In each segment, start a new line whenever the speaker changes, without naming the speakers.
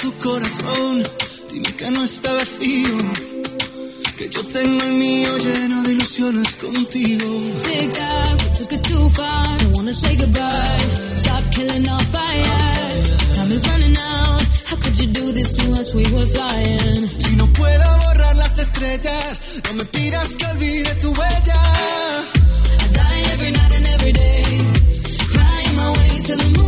Tu corazón? Dime que no está vacío. Que yo tengo el mío lleno de ilusiones contigo.
Tic tac, we took it too far. Don't wanna say goodbye. Stop killing our fire. Time is running out. How could you do this to us? We were flying.
Si no puedo borrar las estrellas, no me pidas que olvide tu huella.
I die every night and every day. Crying my way to the moon.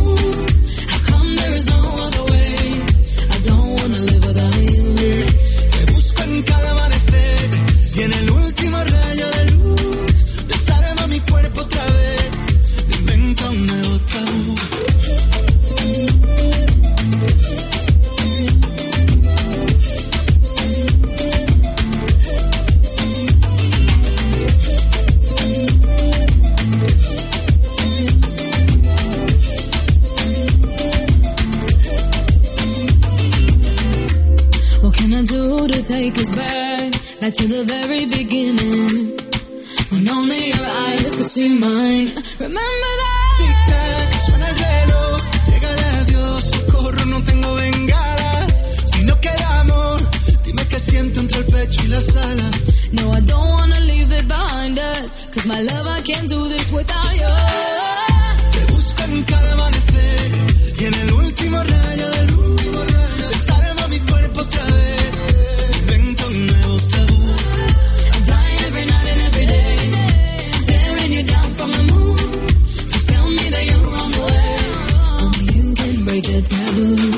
Back? To the very beginning. When only your eyes could see mine. Remember that?
Tic tac, suena el reloj. Llega el adiós, corro, no tengo bengalas. Si no queda amor, dime qué siento entre el pecho y las alas.
No, I don't wanna leave it behind us. Cause my love, I can't do this without you.
Te busco en cada amanecer y en el último rayo
do.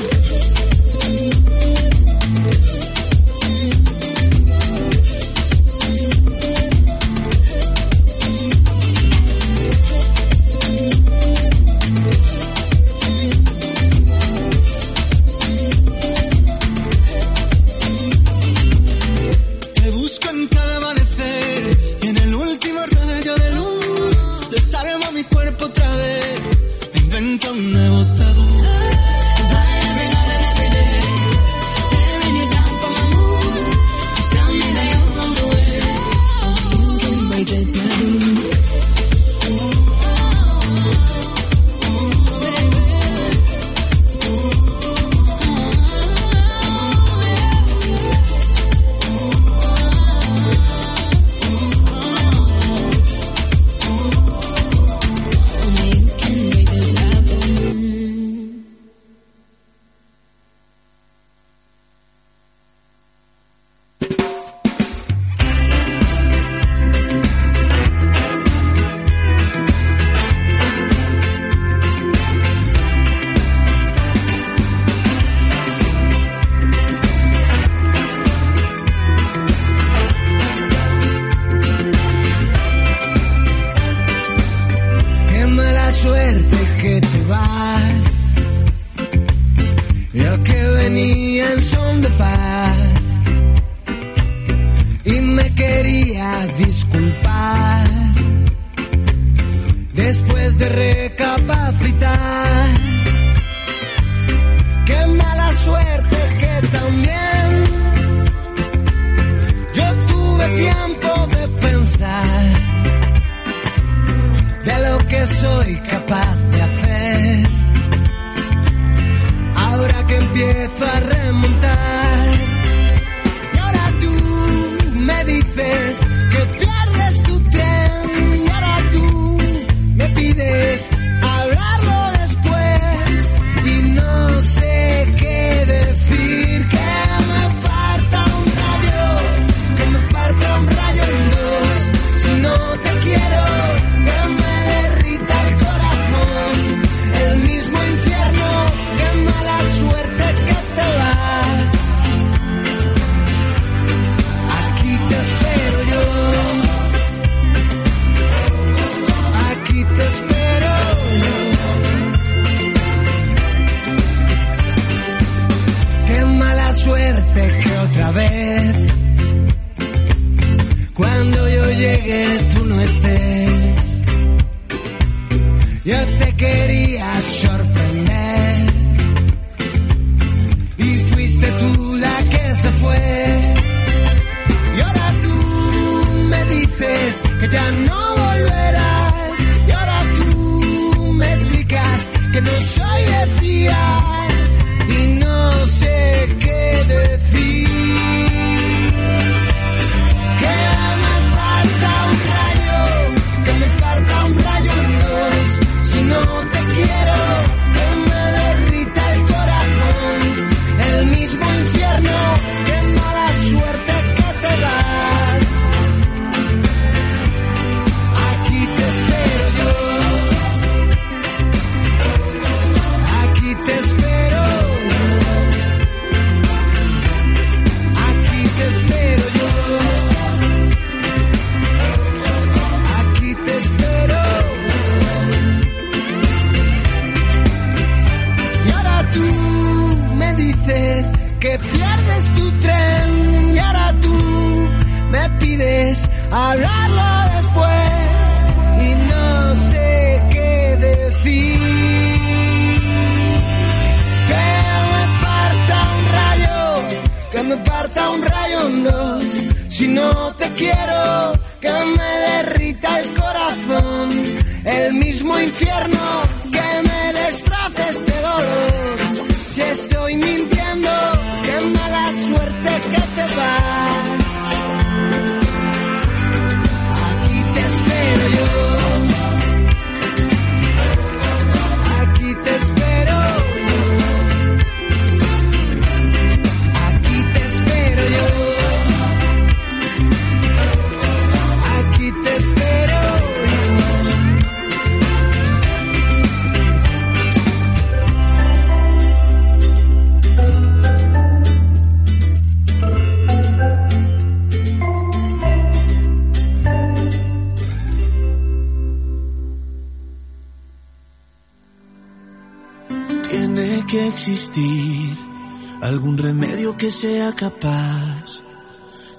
sea capaz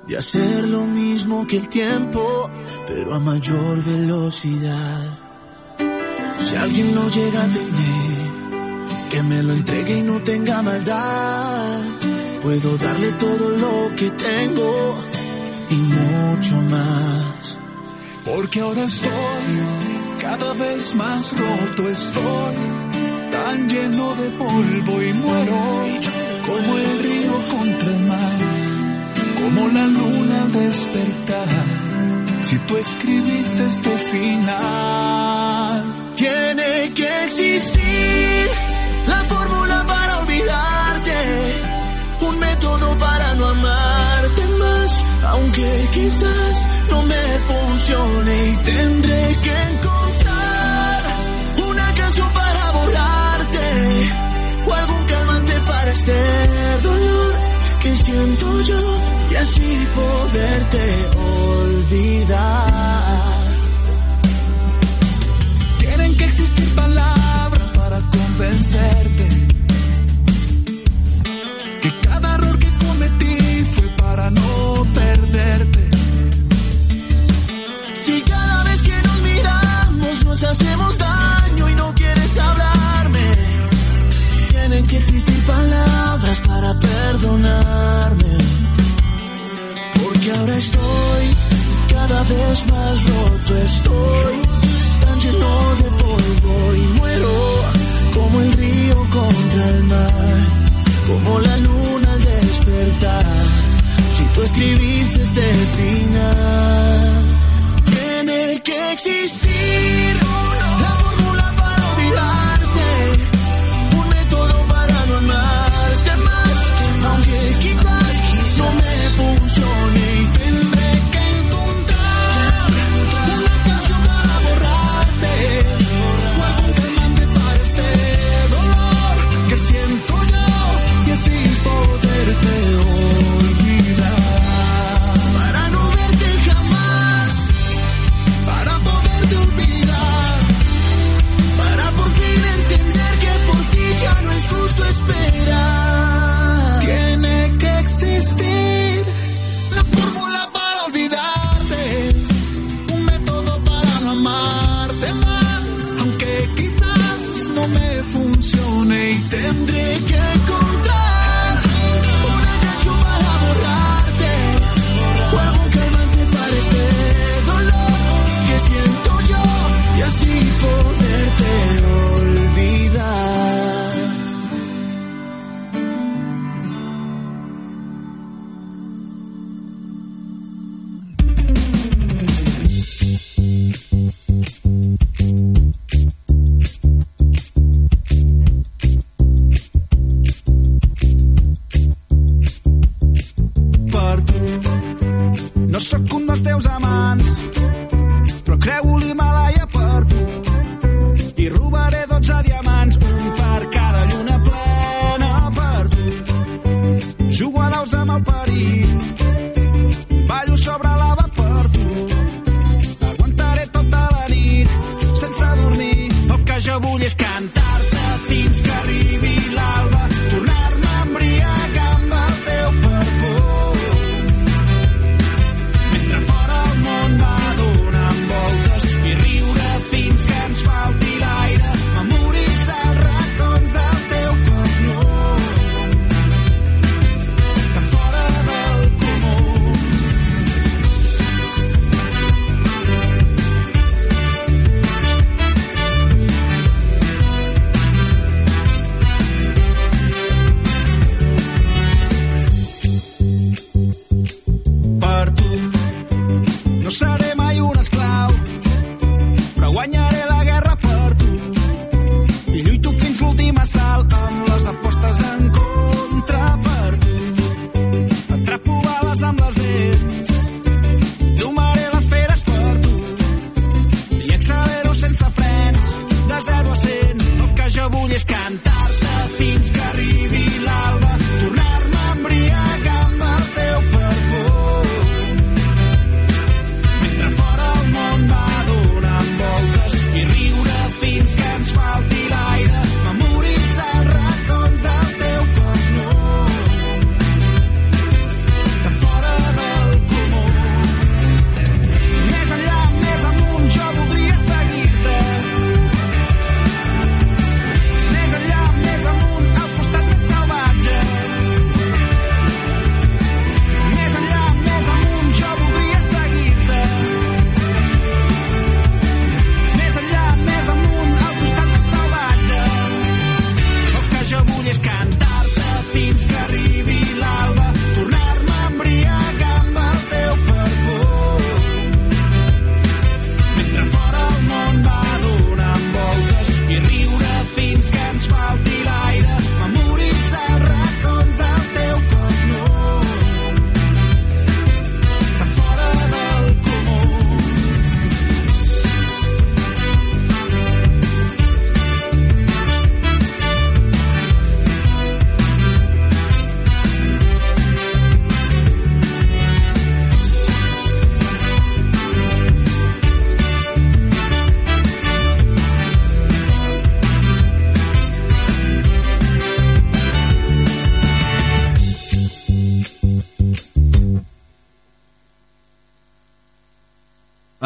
de hacer lo mismo que el tiempo, pero a mayor velocidad. Si alguien lo llega a tener, que me lo entregue y no tenga maldad. Puedo darle todo lo que tengo y mucho más.
Porque ahora estoy cada vez más roto, estoy tan lleno de polvo y muero como el río contra el mar, como la luna al despertar. Si tú escribiste este final,
tiene que existir la fórmula para olvidarte, un método para no amarte más, aunque quizás no me funcione y tendré que encontrar. siento yo y así poderte olvidar.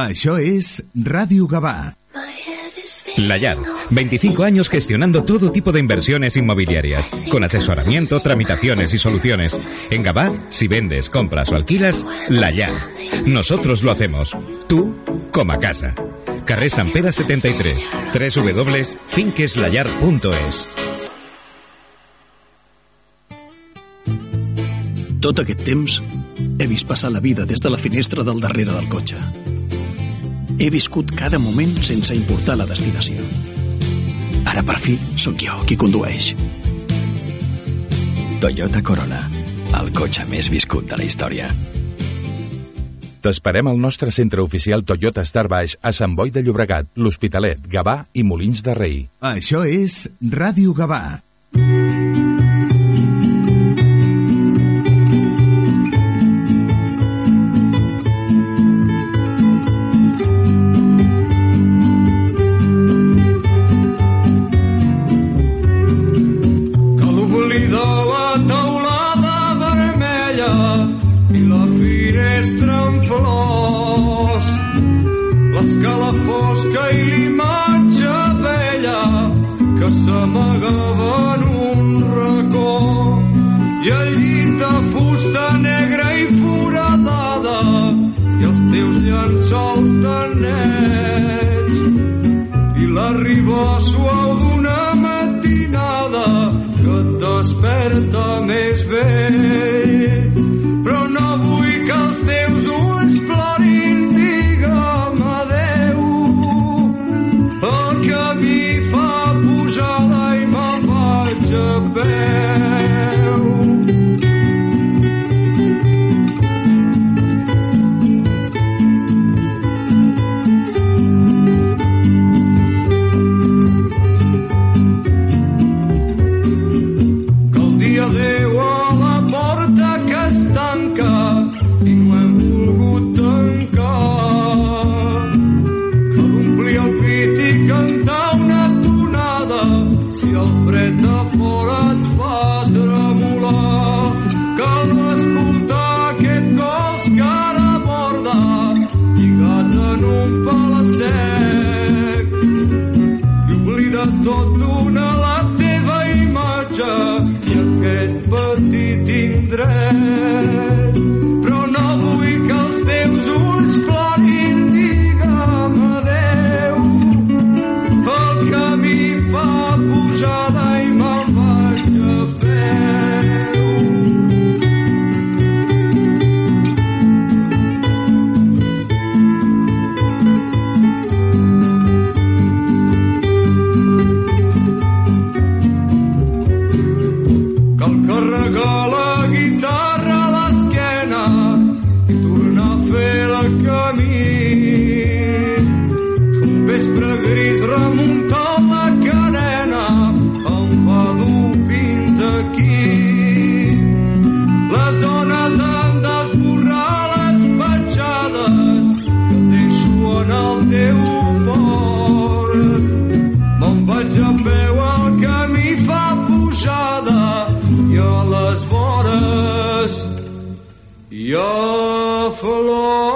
Això és Ràdio Gavà.
Layar, 25 años gestionando todo tipo de inversiones inmobiliarias, con asesoramiento, tramitaciones y soluciones. En Gabá, si vendes, compras o alquilas, Layar. Nosotros lo hacemos. Tú, coma casa. Carrer San Pere 73, www.finqueslayar.es.
Tot aquest temps he vist la vida des de la finestra del darrere del cotxe He viscut cada moment sense importar la destinació. Ara per fi sóc jo qui condueix.
Toyota Corona, el cotxe més viscut de la història.
T'esperem al nostre centre oficial Toyota Star Baix a Sant Boi de Llobregat, l'Hospitalet, Gavà i Molins de Rei.
Això és Ràdio Gavà, hi ha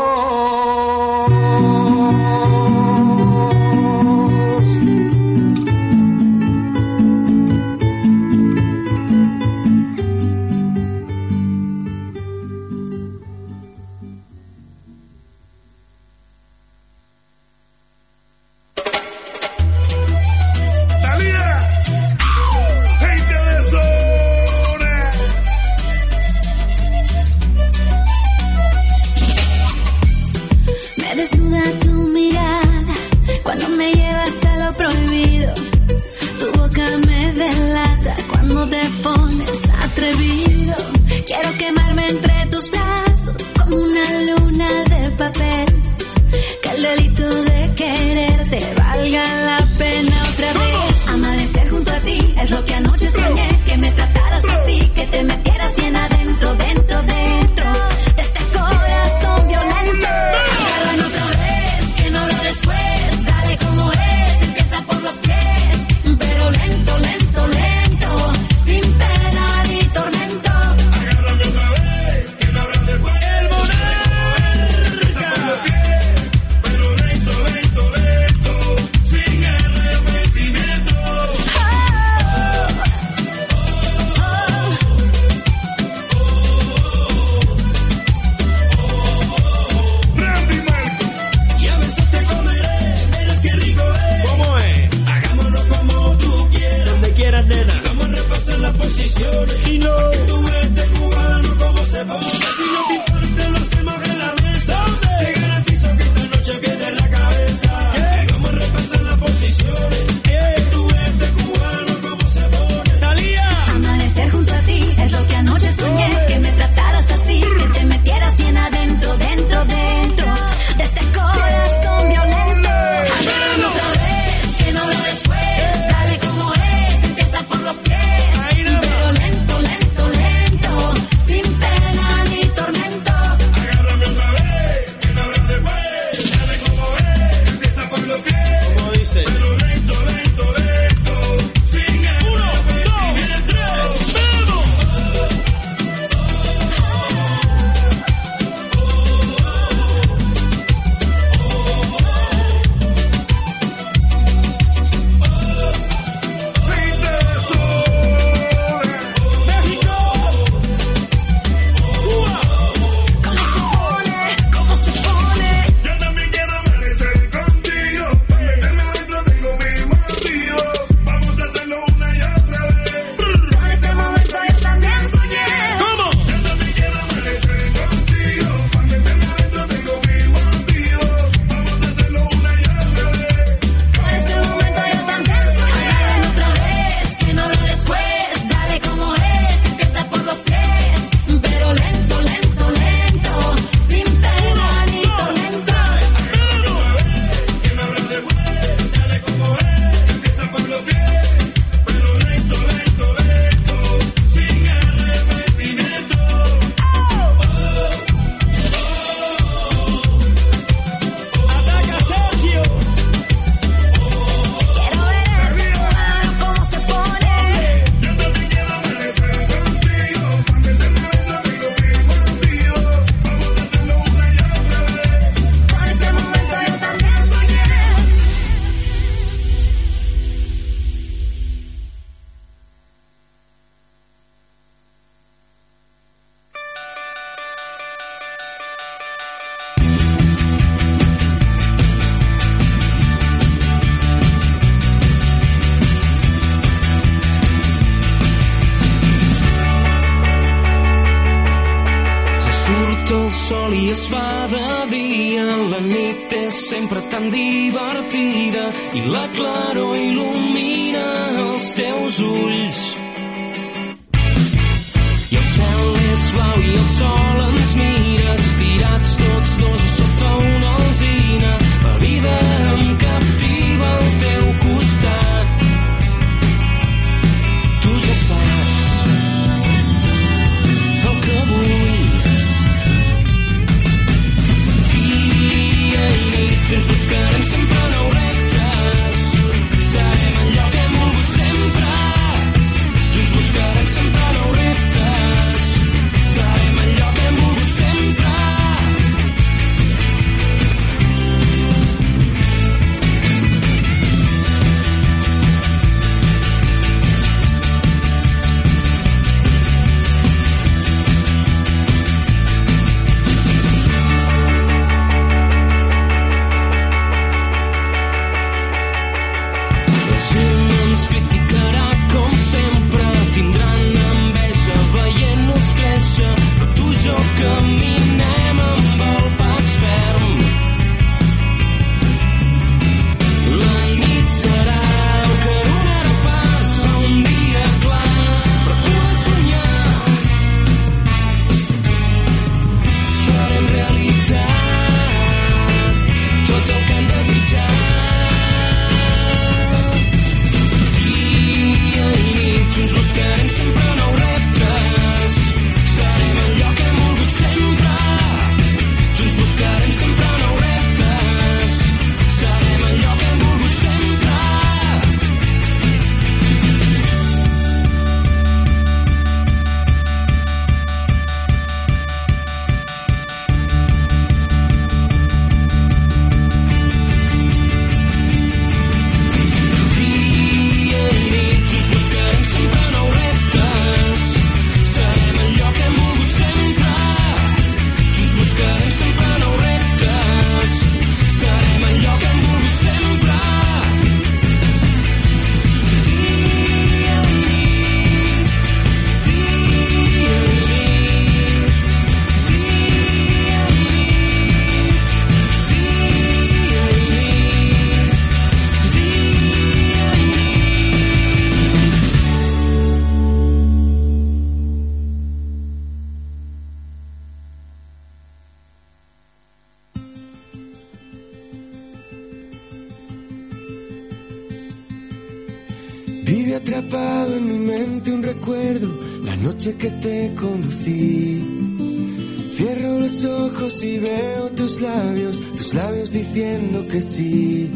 y veo tus labios, tus labios diciendo que sí.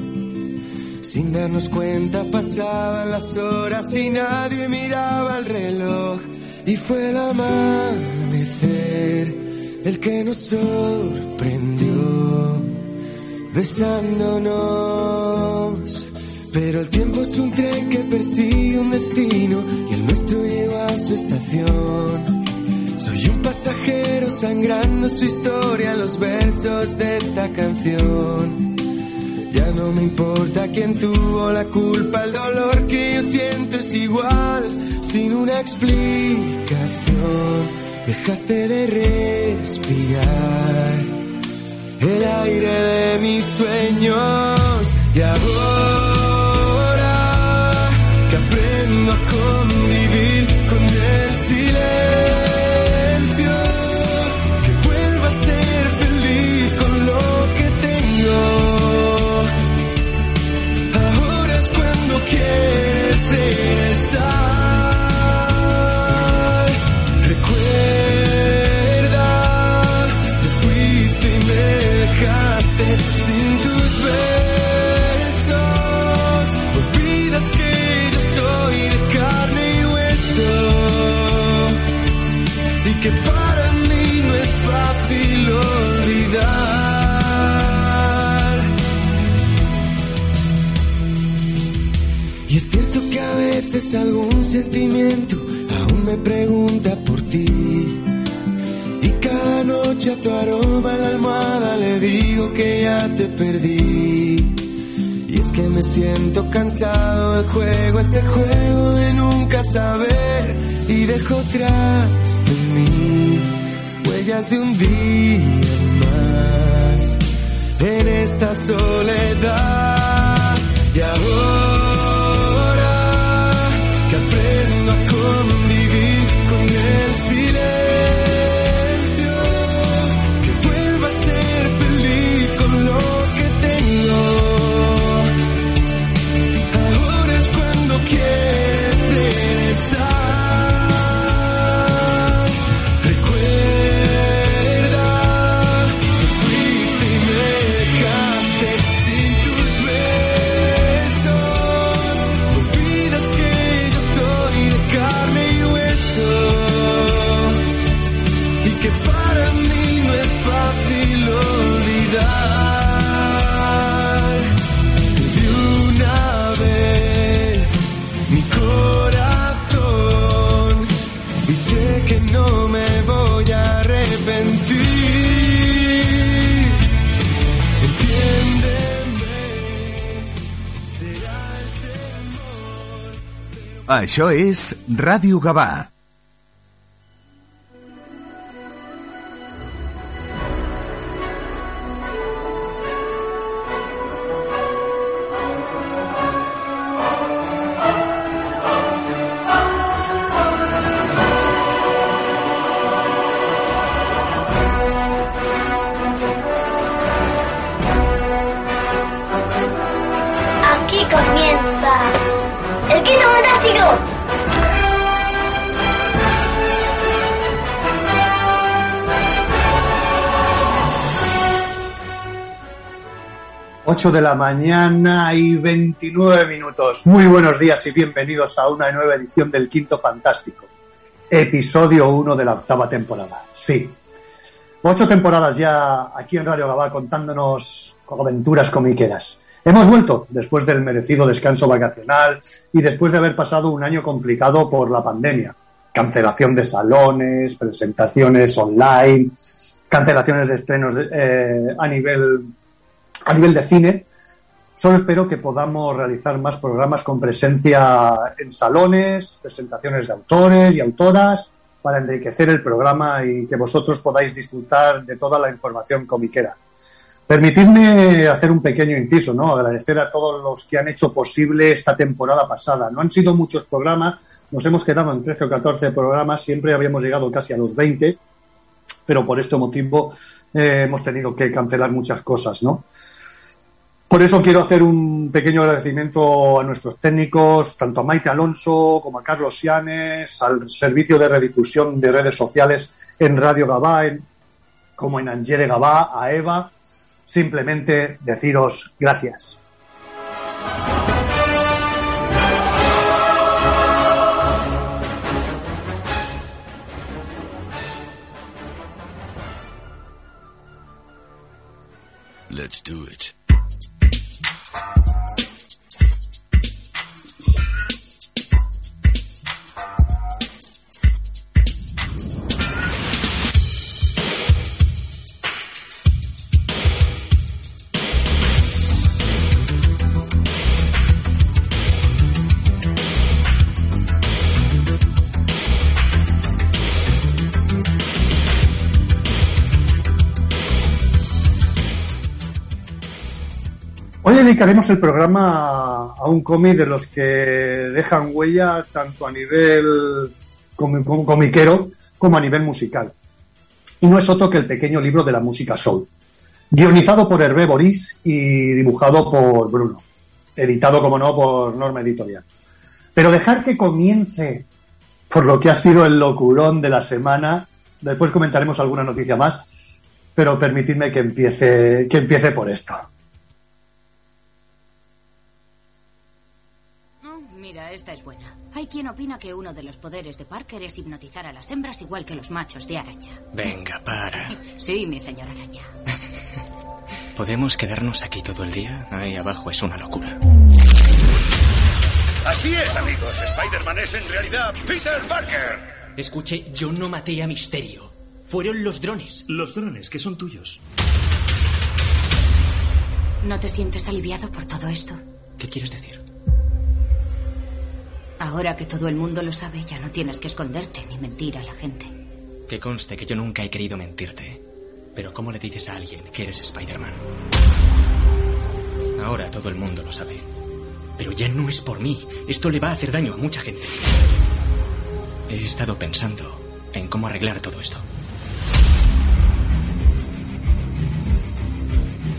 Sin darnos cuenta pasaban las horas y nadie miraba el reloj. Y fue el amanecer el que nos sorprendió, besándonos. Pero el tiempo es un tren que persigue un destino y el nuestro llegó a su estación. Soy un pasajero sangrando su historia en los versos de esta canción. Ya no me importa quién tuvo la culpa, el dolor que yo siento es igual, sin una explicación. Dejaste de respirar el aire de mis sueños y ahora algún sentimiento aún me pregunta por ti. Y cada noche a tu aroma en la almohada le digo que ya te perdí. Y es que me siento cansado del juego, ese juego de nunca saber. Y dejo tras de mí estrellas de un día más en esta soledad. Y ahora
Això és Ràdio Gavà.
8 de la mañana y 29 minutos. Muy buenos días y bienvenidos a una nueva edición del Quinto Fantástico, episodio 1 de la octava temporada. Sí, ocho temporadas ya aquí en Radio Gabá contándonos aventuras comiqueras. Hemos vuelto después del merecido descanso vacacional y después de haber pasado un año complicado por la pandemia. Cancelación de salones, presentaciones online, cancelaciones de estrenos eh, a nivel a nivel de cine. Solo espero que podamos realizar más programas con presencia en salones, presentaciones de autores y autoras para enriquecer el programa y que vosotros podáis disfrutar de toda la información comiquera. Permitidme hacer un pequeño inciso, ¿no? Agradecer a todos los que han hecho posible esta temporada pasada. No han sido muchos programas, nos hemos quedado en 13 o 14 programas, siempre habíamos llegado casi a los 20, pero por este motivo eh, hemos tenido que cancelar muchas cosas, ¿no? Por eso quiero hacer un pequeño agradecimiento a nuestros técnicos, tanto a Maite Alonso como a Carlos Sianes, al servicio de redifusión de redes sociales en Radio Gabá, en- como en Angere Gabá, a Eva. Simplemente deciros gracias.
Let's do it.
Hoy dedicaremos el programa a un cómic de los que dejan huella tanto a nivel comi- com- comiquero como a nivel musical. Y no es otro que el pequeño libro de la música soul. Guionizado por Hervé Boris y dibujado por Bruno. Editado, como no, por Norma Editorial. Pero dejar que comience por lo que ha sido el locurón de la semana. Después comentaremos alguna noticia más. Pero permitidme que empiece, que empiece por esto.
Oh, Mira, esta es buena. Hay quien opina que uno de los poderes de Parker es hipnotizar a las hembras igual que los machos de araña.
Venga, para.
Sí, mi señor araña.
¿Podemos quedarnos aquí todo el día? Ahí abajo es una locura.
Así es, amigos. Spider-Man es en realidad Peter Parker.
Escuche, yo no maté a Misterio. Fueron los drones. Los drones, que son tuyos.
¿No te sientes aliviado por todo esto?
¿Qué quieres decir?
Ahora que todo el mundo lo sabe, ya no tienes que esconderte ni mentir a la gente.
Que conste que yo nunca he querido mentirte. Pero ¿cómo le dices a alguien que eres Spider-Man? Ahora todo el mundo lo sabe. Pero ya no es por mí. Esto le va a hacer daño a mucha gente. He estado pensando en cómo arreglar todo esto.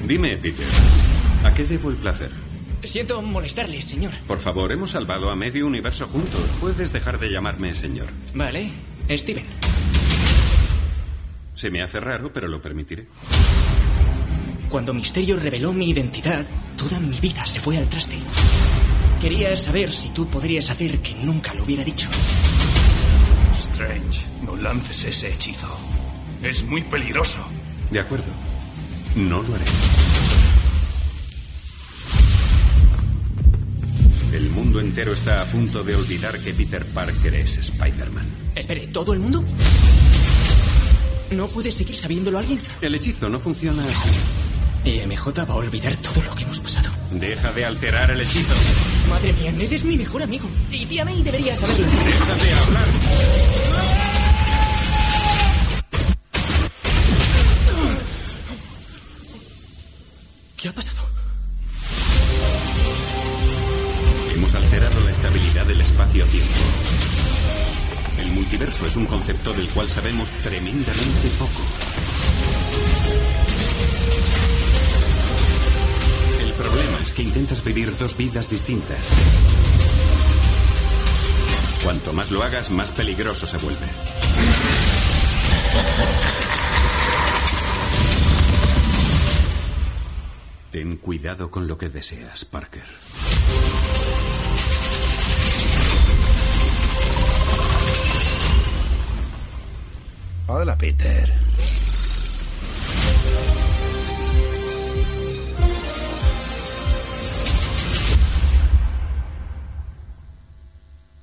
Dime, Peter, ¿a qué debo el placer?
Siento molestarle, señor.
Por favor, hemos salvado a medio universo juntos. Puedes dejar de llamarme señor.
Vale, Steven.
Se me hace raro, pero lo permitiré.
Cuando Misterio reveló mi identidad, toda mi vida se fue al traste. Quería saber si tú podrías hacer que nunca lo hubiera dicho.
Strange, no lances ese hechizo. Es muy peligroso.
De acuerdo. No lo haré. Entero está a punto de olvidar que Peter Parker es Spider-Man.
Espere, ¿todo el mundo? ¿No puede seguir sabiéndolo alguien?
El hechizo no funciona así.
Y MJ va a olvidar todo lo que hemos pasado.
Deja de alterar el hechizo.
Madre mía, Ned es mi mejor amigo. Y tía May debería saberlo.
Deja de hablar. Multiverso es un concepto del cual sabemos tremendamente poco. El problema es que intentas vivir dos vidas distintas. Cuanto más lo hagas, más peligroso se vuelve. Ten cuidado con lo que deseas, Parker.
Hola, Peter.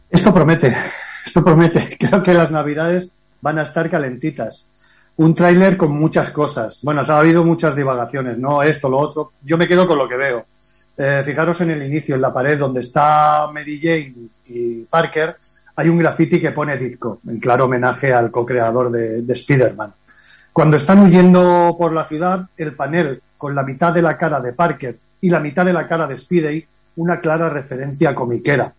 Esto promete, esto promete. Creo que las navidades van a estar calentitas. Un tráiler con muchas cosas. Bueno, ha habido muchas divagaciones, ¿no? Esto, lo otro. Yo me quedo con lo que veo. Eh, fijaros en el inicio, en la pared donde está Mary Jane y Parker, hay un graffiti que pone Disco, en claro homenaje al co-creador de, de Spider-Man. Cuando están huyendo por la ciudad, el panel con la mitad de la cara de Parker y la mitad de la cara de Spidey, una clara referencia comiquera.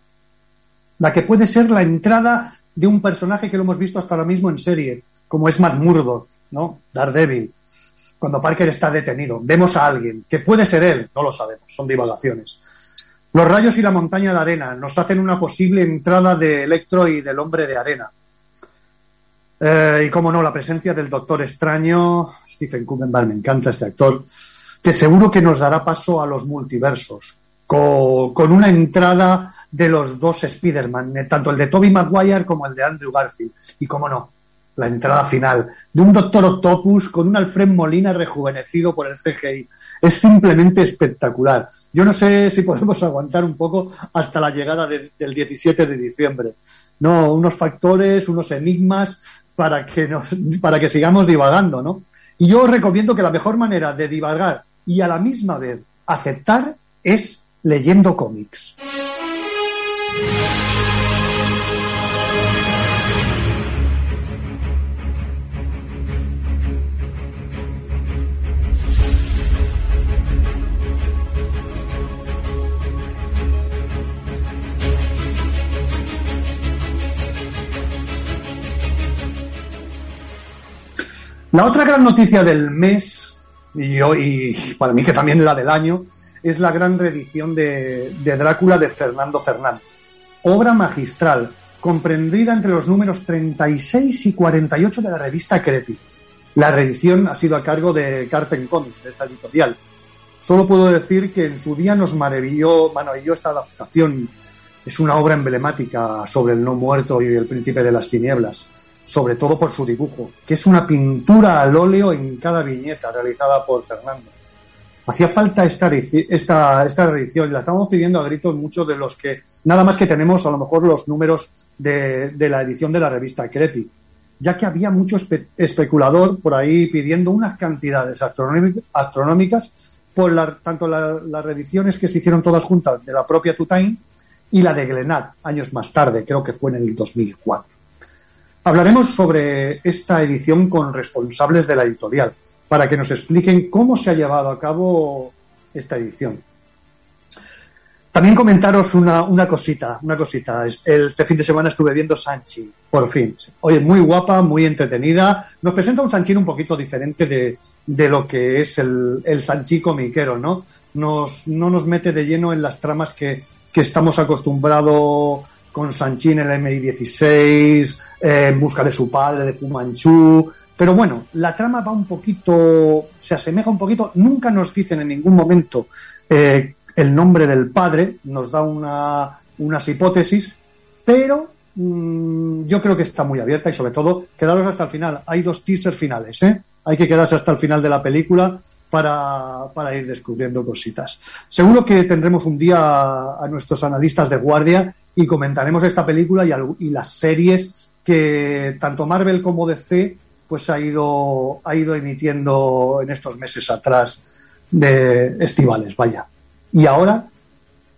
La que puede ser la entrada de un personaje que lo hemos visto hasta ahora mismo en serie, como es Matt Murdock, ¿no? Daredevil. Cuando Parker está detenido, vemos a alguien, que puede ser él, no lo sabemos, son divagaciones. Los rayos y la montaña de arena nos hacen una posible entrada de Electro y del hombre de arena. Eh, y como no, la presencia del Doctor Extraño, Stephen Kuchenberg, me encanta este actor, que seguro que nos dará paso a los multiversos, con, con una entrada de los dos Spider-Man, eh, tanto el de Tobey Maguire como el de Andrew Garfield. Y como no, la entrada final de un Doctor Octopus con un Alfred Molina rejuvenecido por el CGI. Es simplemente espectacular. Yo no sé si podemos aguantar un poco hasta la llegada de- del 17 de diciembre. No, unos factores, unos enigmas para que, nos, para que sigamos divagando, ¿no? Y yo os recomiendo que la mejor manera de divagar y a la misma vez aceptar es leyendo cómics. La otra gran noticia del mes, y, yo- y para mí que también la del año, es la gran reedición de, de Drácula de Fernando Fernández. Obra magistral, comprendida entre los números 36 y 48 de la revista Crepi. La reedición ha sido a cargo de Carten Comics, de esta editorial. Solo puedo decir que en su día nos maravilló, maravilló esta adaptación. Es una obra emblemática sobre el no muerto y el príncipe de las tinieblas, sobre todo por su dibujo, que es una pintura al óleo en cada viñeta realizada por Fernando. Hacía falta esta, esta, esta reedición y la estamos pidiendo a gritos muchos de los que, nada más que tenemos a lo mejor los números de, de la edición de la revista Crepi, ya que había mucho espe- especulador por ahí pidiendo unas cantidades astronómic- astronómicas por la- tanto la- las reediciones que se hicieron todas juntas de la propia Tutain y la de Glenat, años más tarde, creo que fue en el 2004. Hablaremos sobre esta edición con responsables de la editorial, para que nos expliquen cómo se ha llevado a cabo esta edición. También comentaros una, una cosita, una cosita. Es- Este fin de semana estuve viendo Sanchi, por fin. Oye, muy guapa, muy entretenida. Nos presenta un Sanchi un poquito diferente de, de lo que es el, el Sanchi comiquero, ¿no? Nos, no nos mete de lleno en las tramas que, que estamos acostumbrados con Sanchi en el MI16, eh, en busca de su padre, de Fu Manchu. Pero bueno, la trama va un poquito, se asemeja un poquito. Nunca nos dicen en ningún momento eh, el nombre del padre, nos da una, unas hipótesis, pero mm, yo creo que está muy abierta y sobre todo quedaros hasta el final. Hay dos teasers finales, ¿eh? Hay que quedarse hasta el final de la película para, para ir descubriendo cositas. Seguro que tendremos un día a, a nuestros analistas de guardia y comentaremos esta película y, las series que tanto Marvel como DC pues ha ido, ha ido emitiendo en estos meses atrás de estivales, vaya. Y ahora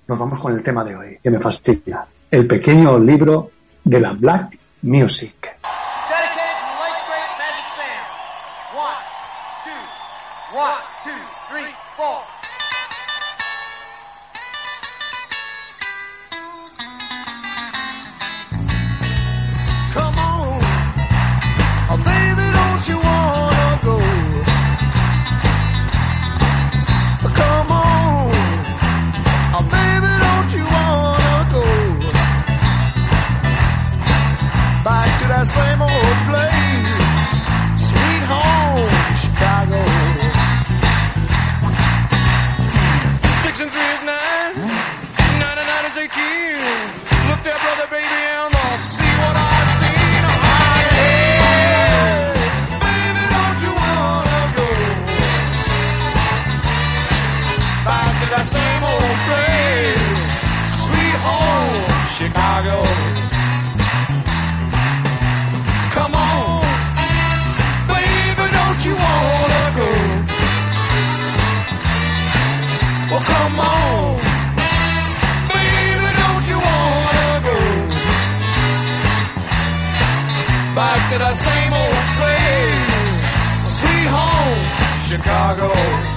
nos vamos con el tema de hoy, que me fastidia. El pequeño libro de la Black Music.
Back to that same old place, sweet home, Chicago?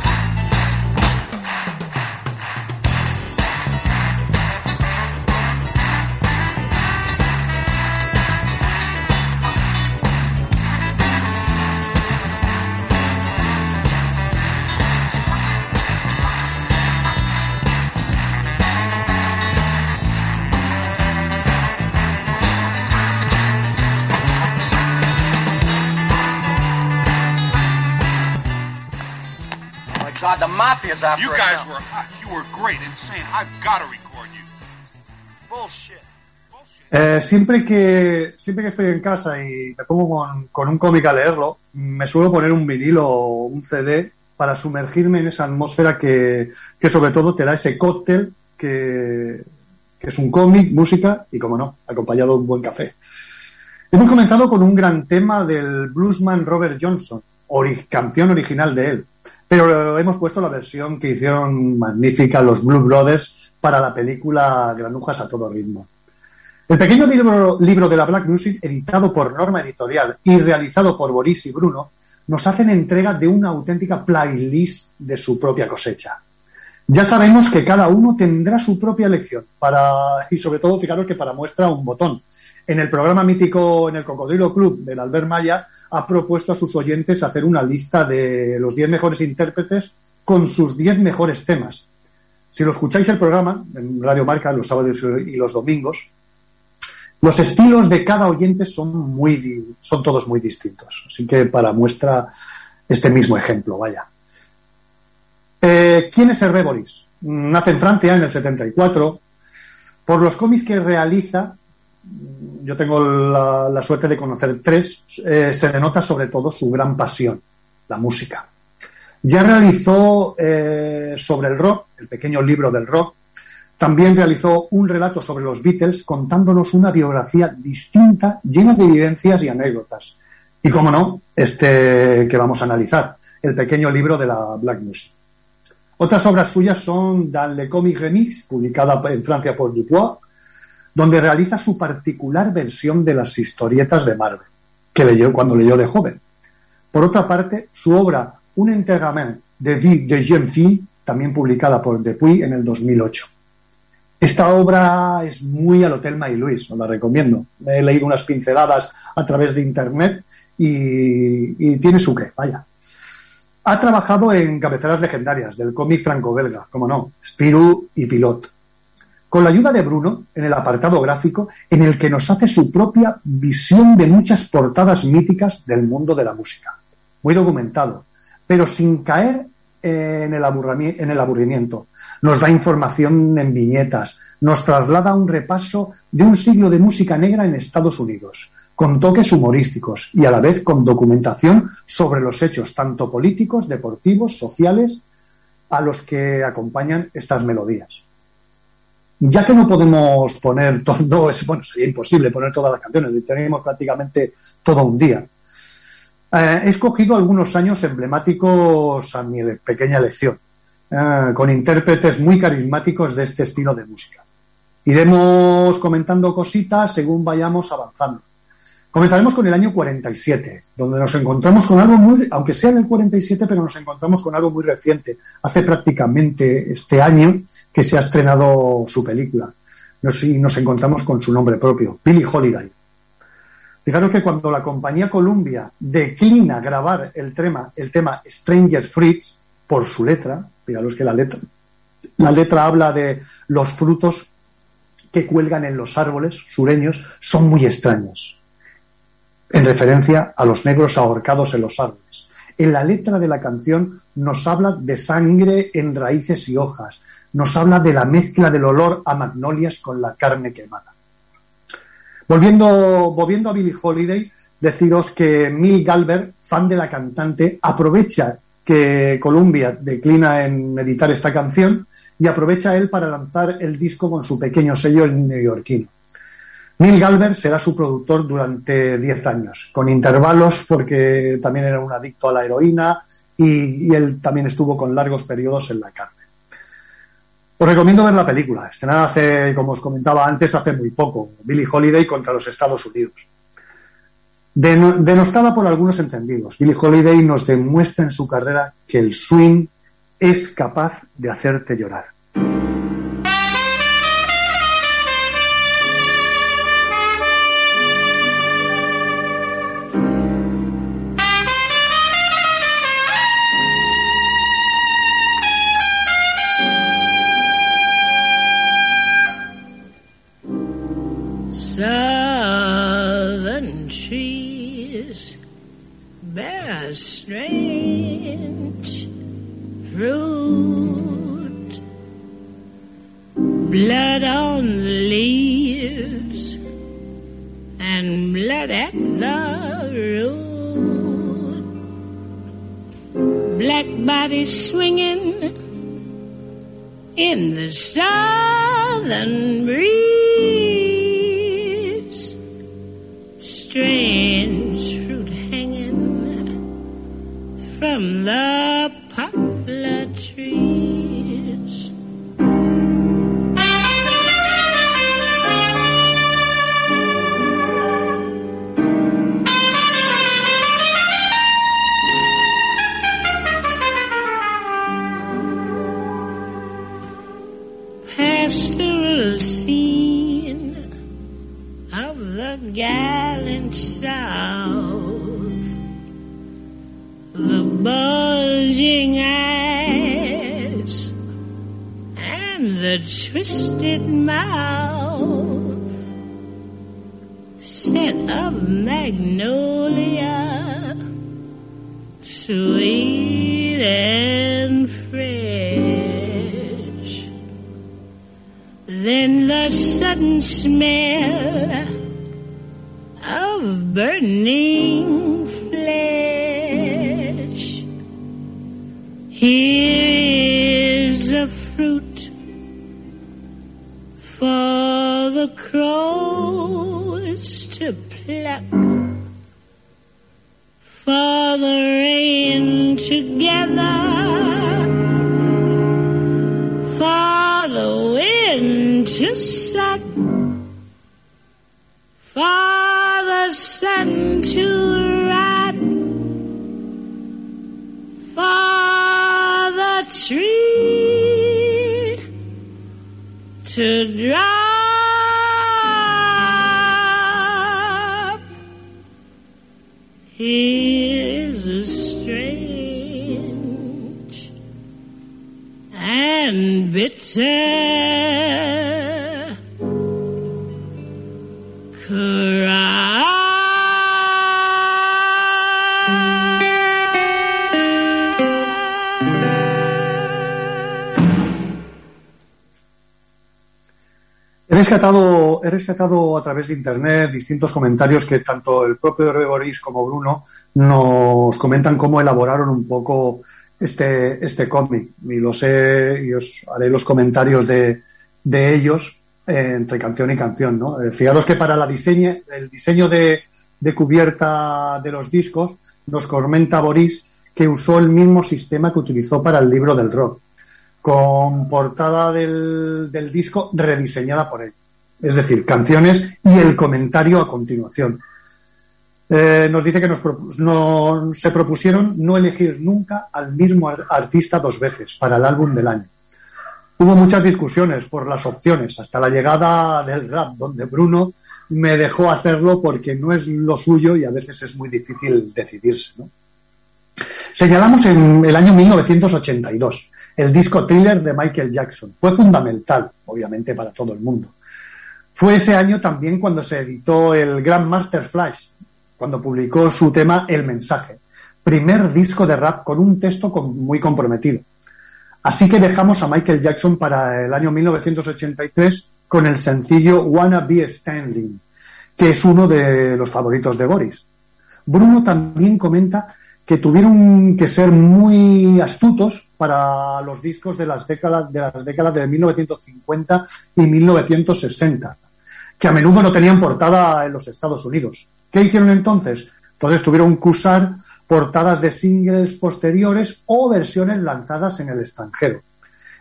Mafia's after
You guys
now.
were hot. You were great, insane. I've got to record you.
Bullshit.
Eh, siempre que siempre que estoy en casa y me pongo con, con un cómic a leerlo, me suelo poner un vinilo o un CD para sumergirme en esa atmósfera que, que sobre todo te da ese cóctel que, que es un cómic, música y, como no, acompañado de un buen café. Hemos comenzado con un gran tema del bluesman Robert Johnson, ori- canción original de él, pero hemos puesto la versión que hicieron magnífica los Blue Brothers para la película Granujas a todo ritmo. El pequeño libro, de la Black Music, editado por Norma Editorial y realizado por Boris y Bruno, nos hacen entrega de una auténtica playlist de su propia cosecha. Ya sabemos que cada uno tendrá su propia elección para, y sobre todo, fijaros que para muestra un botón. En el programa mítico en el Cocodrilo Club del Albert Maya ha propuesto a sus oyentes hacer una lista de los 10 mejores intérpretes con sus 10 mejores temas. Si lo escucháis el programa en Radio Marca los sábados y los domingos, los estilos de cada oyente son muy son todos muy distintos. Así que para muestra este mismo ejemplo, vaya. Eh, ¿Quién es Hervé Boris? Nace en Francia en el 74. Por los cómics que realiza, yo tengo la, suerte de conocer tres, eh, se denota sobre todo su gran pasión, la música. Ya realizó eh, sobre el rock, el pequeño libro del rock, también realizó un relato sobre los Beatles contándonos una biografía distinta, llena de vivencias y anécdotas. Y como no, este que vamos a analizar, el pequeño libro de la Black Music. Otras obras suyas son Dans le Comic Remix, publicada en Francia por Dutois, donde realiza su particular versión de las historietas de Marvel, que leyó cuando leyó de joven. Por otra parte, su obra Un enterrament de vie de jeune fille, también publicada por Depuy en el 2008. Esta obra es muy al Hotel May Luis, os la recomiendo. He leído unas pinceladas a través de internet y, y tiene su qué, vaya. Ha trabajado en cabeceras legendarias del cómic franco-belga, como no, Spirou y Pilot. Con la ayuda de Bruno, en el apartado gráfico, en el que nos hace su propia visión de muchas portadas míticas del mundo de la música. Muy documentado, pero sin caer en el, aburrami- en el aburrimiento. Nos da información en viñetas, nos traslada un repaso de un siglo de música negra en Estados Unidos, con toques humorísticos y a la vez con documentación sobre los hechos tanto políticos, deportivos, sociales, a los que acompañan estas melodías. Ya que no podemos poner todo, bueno, sería imposible poner todas las canciones, tenemos prácticamente todo un día. Eh, he escogido algunos años emblemáticos a mi pequeña elección, eh, con intérpretes muy carismáticos de este estilo de música. Iremos comentando cositas según vayamos avanzando. Comenzaremos con el año 47, donde nos encontramos con algo muy, aunque sea en el 47, pero nos encontramos con algo muy reciente. Hace prácticamente este año que se ha estrenado su película. Nos, y nos encontramos con su nombre propio, Billie Holiday. Fijaros que cuando la compañía Columbia declina grabar el tema, el tema Stranger Fruits por su letra, fijaros que la letra, la letra habla de los frutos que cuelgan en los árboles sureños son muy extraños, en referencia a los negros ahorcados en los árboles. En la letra de la canción nos habla de sangre en raíces y hojas, nos habla de la mezcla del olor a magnolias con la carne quemada. Volviendo, volviendo a Billie Holiday, deciros que Mil Galber, fan de la cantante, aprovecha que Columbia declina en editar esta canción y aprovecha él para lanzar el disco con su pequeño sello neoyorquino. Neil Galber será su productor durante 10 años, con intervalos porque también era un adicto a la heroína y él también estuvo con largos periodos en la cárcel. Os recomiendo ver la película, estrenada hace, como os comentaba antes, hace muy poco, Billie Holiday contra los Estados Unidos. Deno- denostada por algunos entendidos, Billie Holiday nos demuestra en su carrera que el swing es capaz de hacerte llorar.
Strange fruit, blood on the leaves and blood at the root. Black bodies swinging in the southern breeze. Strange from the poplar trees. Pastoral scene of the gallant South, bulging eyes and the twisted mouth, scent of magnolia, sweet and fresh. Then the sudden smell of burning flesh. Here is a fruit for the crows to pluck, for the rain to gather, for the wind to suck for the sun to rise, for tree to drop. Here's a strange and bitter
He rescatado, he rescatado a través de internet distintos comentarios que tanto el propio Boris como Bruno nos comentan cómo elaboraron un poco este, este cómic. Y lo sé, y os haré los comentarios de, de ellos eh, entre canción y canción. ¿no? Eh, fijaros que para la diseñe, el diseño de, de cubierta de los discos nos comenta Boris que usó el mismo sistema que utilizó para el libro del rock con portada del, disco rediseñada por él. Es decir, canciones y el comentario a continuación. Eh, nos dice que nos no, se propusieron no elegir nunca al mismo ar- artista dos veces para el álbum del año. Hubo muchas discusiones por las opciones hasta la llegada del rap, donde Bruno me dejó hacerlo porque no es lo suyo y a veces es muy difícil decidirse. ¿no? Señalamos en el año 1982 el disco Thriller de Michael Jackson. Fue fundamental, obviamente, para todo el mundo. Fue ese año también cuando se editó el Grandmaster Flash, cuando publicó su tema El Mensaje, primer disco de rap con un texto muy comprometido. Así que dejamos a Michael Jackson para el año 1983 con el sencillo Wanna Be Standing, que es uno de los favoritos de Boris. Bruno también comenta que tuvieron que ser muy astutos para los discos de las décadas de las décadas de 1950 y 1960, que a menudo no tenían portada en los Estados Unidos. ¿Qué hicieron entonces? Entonces tuvieron que usar portadas de singles posteriores o versiones lanzadas en el extranjero.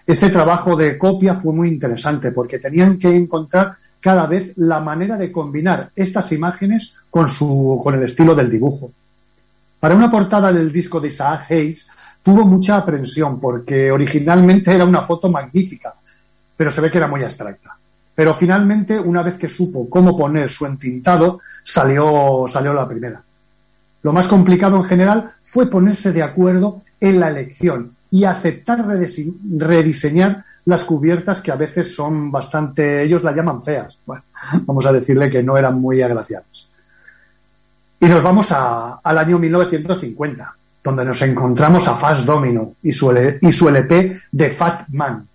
Este trabajo de copia fue muy interesante porque tenían que encontrar cada vez la manera de combinar estas imágenes con, su, con el estilo del dibujo. Para una portada del disco de Isaac Hayes tuvo mucha aprensión porque originalmente era una foto magnífica, pero se ve que era muy abstracta. Pero finalmente, una vez que supo cómo poner su entintado, salió, salió la primera. Lo más complicado en general fue ponerse de acuerdo en la elección y aceptar redise- rediseñar las cubiertas que a veces son bastante, ellos la llaman feas. Bueno, vamos a decirle que no eran muy agraciadas. Y nos vamos a- al año 1950, donde nos encontramos a Fast Domino y su, y su LP de Fat Man.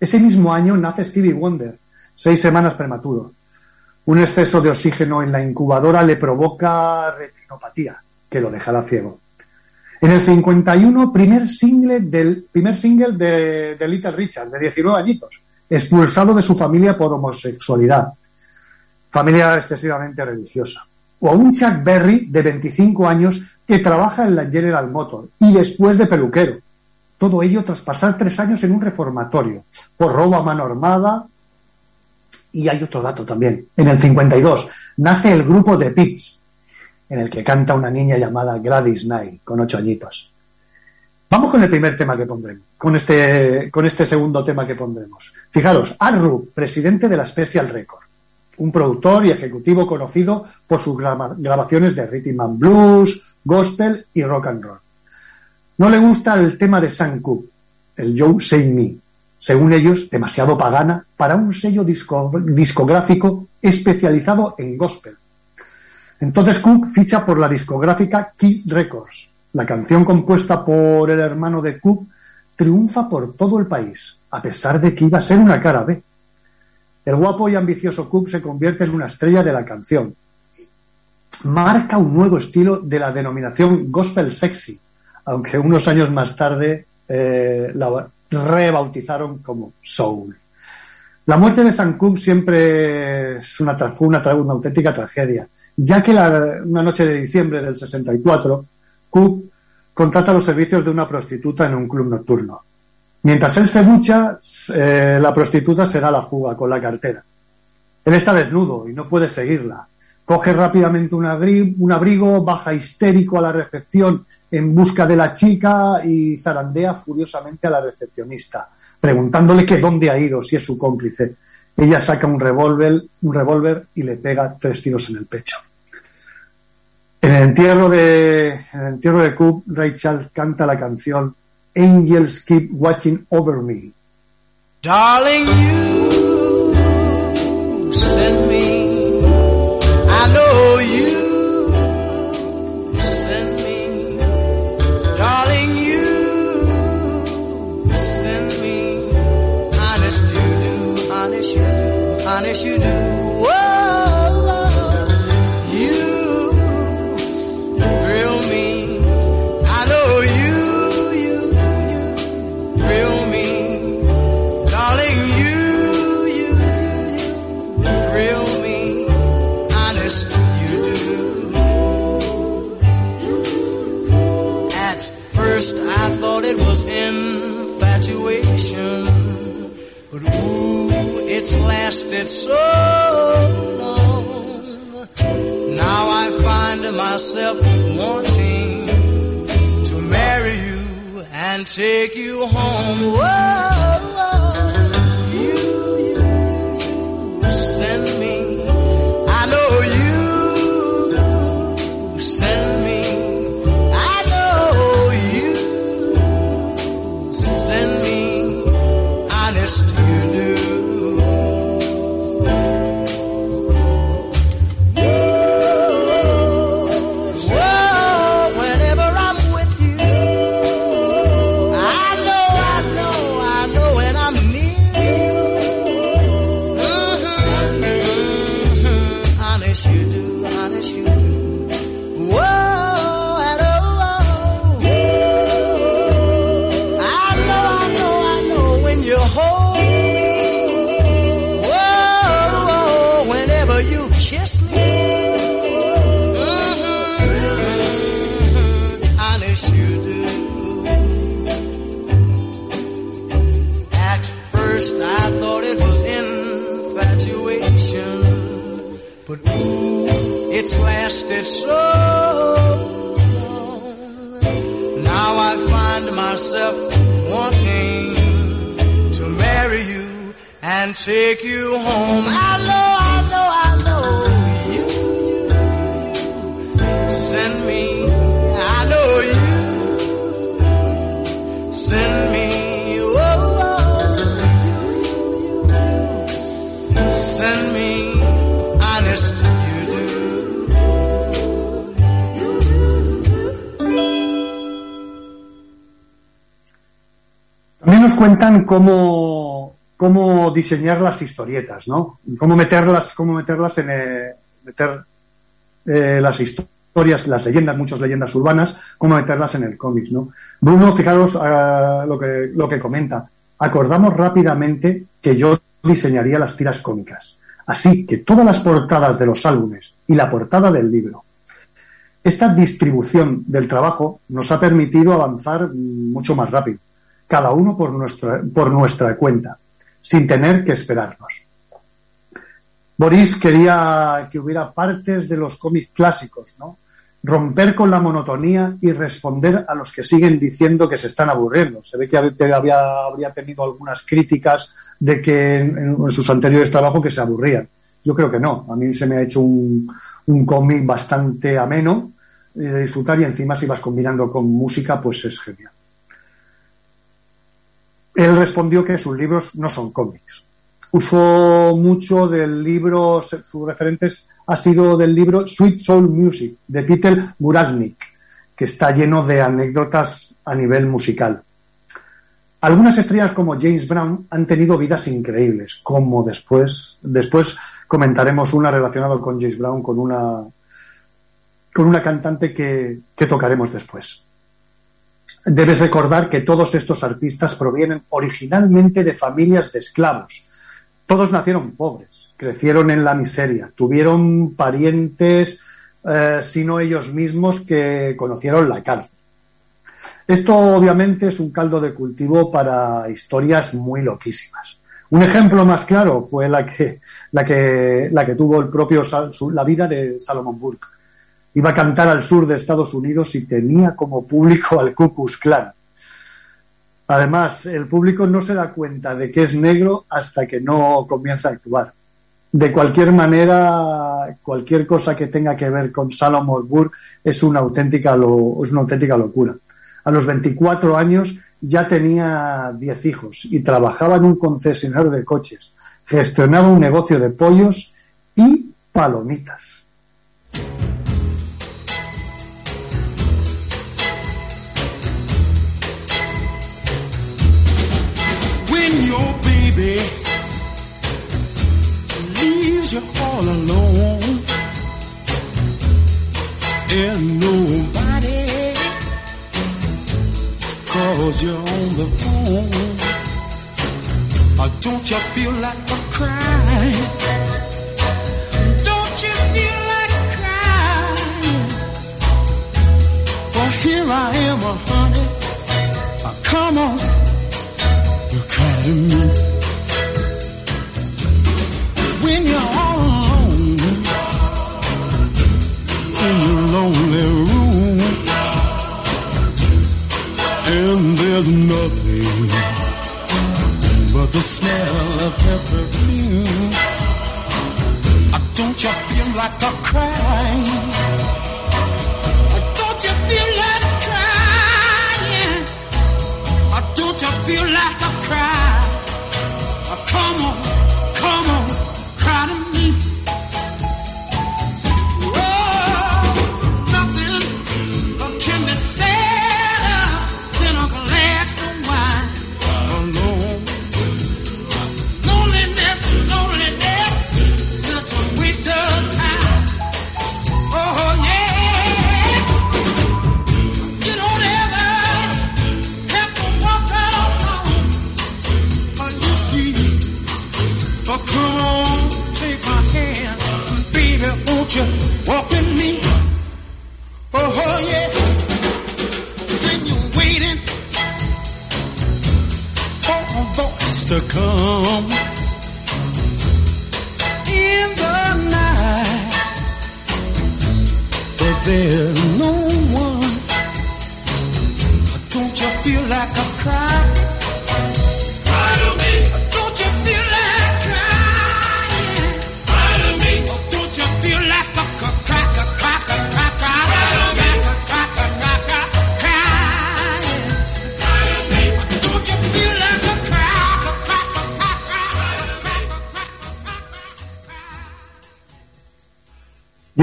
Ese mismo año nace Stevie Wonder, seis semanas prematuro. Un exceso de oxígeno en la incubadora le provoca retinopatía, que lo dejará ciego. En el 51, primer single del primer single de, de Little Richard, de 19 añitos, expulsado de su familia por homosexualidad. Familia excesivamente religiosa. O a un Chuck Berry de 25 años que trabaja en la General Motors y después de peluquero. Todo ello tras pasar tres años en un reformatorio por robo a mano armada. Y hay otro dato también. En el 52 nace el grupo The Pigs, en el que canta una niña llamada Gladys Knight, con ocho añitos. Vamos con el primer tema que pondremos, con este, con este segundo tema que pondremos. Fijaros, Arru, presidente de la Special Record, un productor y ejecutivo conocido por sus grabaciones de rhythm and blues, gospel y rock and roll. No le gusta el tema de Sam Cooke, el Joe Say Me, según ellos, demasiado pagana para un sello disco- discográfico especializado en gospel. Entonces Cook ficha por la discográfica Key Records. La canción compuesta por el hermano de Cook triunfa por todo el país, a pesar de que iba a ser una cara B. El guapo y ambicioso Cook se convierte en una estrella de la canción. Marca un nuevo estilo de la denominación gospel sexy, aunque unos años más tarde eh, la rebautizaron como soul. La muerte de Sam Cooke siempre es una, fue una, auténtica tragedia, ya que una noche de diciembre del 64, Cook contrata los servicios de una prostituta en un club nocturno. Mientras él se ducha, eh, la prostituta se da la fuga con la cartera. Él está desnudo y no puede seguirla, Coge rápidamente un, abrigo, baja histérico a la recepción en busca de la chica y zarandea furiosamente a la recepcionista, preguntándole que dónde ha ido, si es su cómplice. Ella saca un revólver, un revólver y le pega tres tiros en el pecho. En el entierro de, en el entierro de Coop, Rachel canta la canción Angels Keep Watching Over Me.
Darling, you infatuation, but ooh, it's lasted so long. Now I find myself wanting to marry you and take you home. Whoa, it's lasted so long. Now I find myself wanting to marry you and take you home. I know,
cuentan cómo, cómo diseñar las historietas, ¿no? Cómo meterlas, cómo meterlas en eh, meter eh, las historias, las leyendas, muchas leyendas urbanas, cómo meterlas en el cómic, ¿no? Bruno, fijaros ah, lo que lo que comenta. Acordamos rápidamente que yo diseñaría las tiras cómicas, así que todas las portadas de los álbumes y la portada del libro. Esta distribución del trabajo nos ha permitido avanzar mucho más rápido, cada uno por nuestra, por nuestra cuenta, sin tener que esperarnos. Boris quería que hubiera partes de los cómics clásicos, ¿no? Romper con la monotonía y responder a los que siguen diciendo que se están aburriendo. Se ve que había, habría tenido algunas críticas de que en, en sus anteriores trabajos que se aburrían. Yo creo que no. A mí se me ha hecho un, un cómic bastante ameno eh, de disfrutar y encima si vas combinando con música, pues es genial. Él respondió que sus libros no son cómics. Usó mucho del libro, sus referentes ha sido del libro Sweet Soul Music de Peter Gurasnik, que está lleno de anécdotas a nivel musical. Algunas estrellas como James Brown han tenido vidas increíbles, como después, después comentaremos una relacionada con James Brown con una, con una cantante que, que tocaremos después. Debes recordar que todos estos artistas provienen originalmente de familias de esclavos. Todos nacieron pobres, crecieron en la miseria, tuvieron parientes, eh, sino ellos mismos, que conocieron la cárcel. Esto obviamente es un caldo de cultivo para historias muy loquísimas. Un ejemplo más claro fue la que, la que, la que tuvo el propio la vida de Salomon Burke. Iba a cantar al sur de Estados Unidos y tenía como público al Ku Klux Klan. Además, el público no se da cuenta de que es negro hasta que no comienza a actuar. De cualquier manera, cualquier cosa que tenga que ver con Salomon Burke es una auténtica, locura. A los 24 años ya tenía 10 hijos y trabajaba en un concesionario de coches, gestionaba un negocio de pollos y palomitas.
Leaves you all alone. And nobody calls you on the phone. Or don't you feel like a crying don't you feel like crying well here I am uh, honey. Uh, come on. You cry to me. When you're there's nothing but the smell of her perfume. Don't you feel like a crying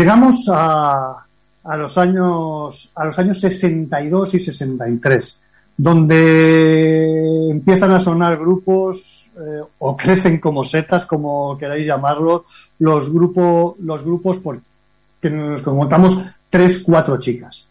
Llegamos a, a los años a los años 62 y 63, donde empiezan a sonar grupos eh, o crecen como setas, como queráis llamarlo, los grupos los grupos por que nos encontramos tres, cuatro chicas.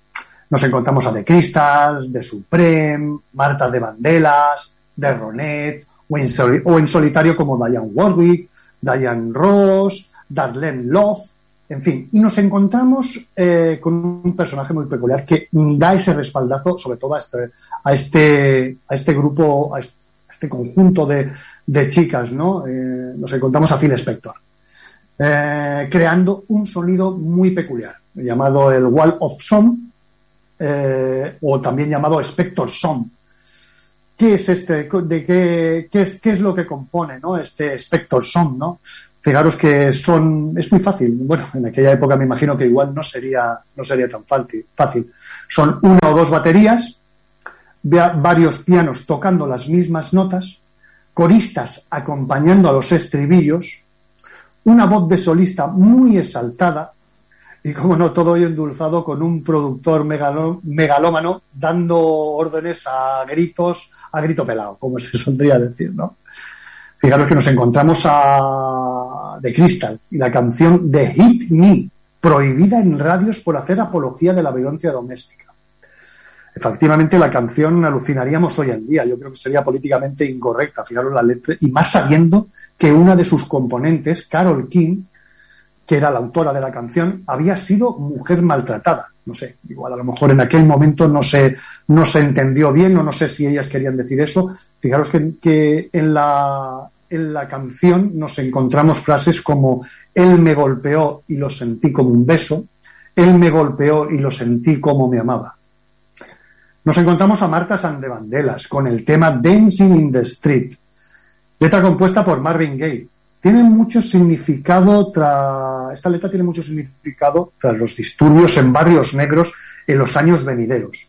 Nos encontramos a The Crystals, de Supreme, Marta de Vandelas, de Ronet, o en, o en solitario como Diane Warwick, Diane Ross, Darlene Love, en fin. Y nos encontramos eh, con un personaje muy peculiar que da ese respaldazo, sobre todo a este, a este, a este grupo, a este, conjunto de, chicas, ¿no? Eh, nos encontramos a Phil Spector. eh, creando un sonido muy peculiar, llamado el Wall of eh, o también llamado Spector Song. ¿Qué es este? ¿De qué, qué, es, qué es lo que compone ¿no? este Spector Song? ¿no? Fijaros que son, es muy fácil. Bueno, en aquella época me imagino que igual no sería, no sería tan fácil. Son una o dos baterías, varios pianos tocando las mismas notas, coristas acompañando a los estribillos, una voz de solista muy exaltada y, como no, todo ello endulzado con un productor megalómano dando órdenes a gritos, a grito pelado, como se solía decir, ¿no? Fijaros que nos encontramos a The Crystal y la canción de Hit Me, prohibida en radios por hacer apología de la violencia doméstica. Efectivamente, la canción alucinaríamos hoy en día. Yo creo que sería políticamente incorrecta, fijaros la letra, y más sabiendo que una de sus componentes, Carol King, que era la autora de la canción, había sido mujer maltratada. No sé, igual a lo mejor en aquel momento no se, no se entendió bien o no sé si ellas querían decir eso. Fijaros que, que en, la, en la canción nos encontramos frases como él me golpeó y lo sentí como un beso, él me golpeó y lo sentí como me amaba. Nos encontramos a Marta Sandevandelas con el tema Dancing in the Street, letra compuesta por Marvin Gaye. Tiene mucho significado tras esta letra tiene mucho significado tras los disturbios en barrios negros en los años venideros.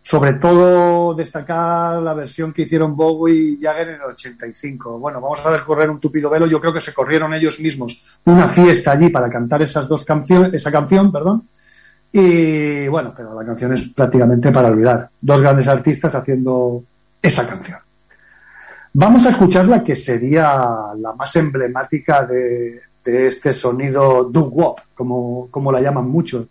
Sobre todo destacar la versión que hicieron Bowie y Jagger en el 85. Bueno, vamos a ver correr un tupido velo. Yo creo que se corrieron ellos mismos una fiesta allí para cantar esas dos canciones, esa canción, perdón. Y bueno, pero la canción es prácticamente para olvidar. Dos grandes artistas haciendo esa canción. Vamos a escuchar la que sería la más emblemática de, este sonido doo-wop, como, como la llaman muchos.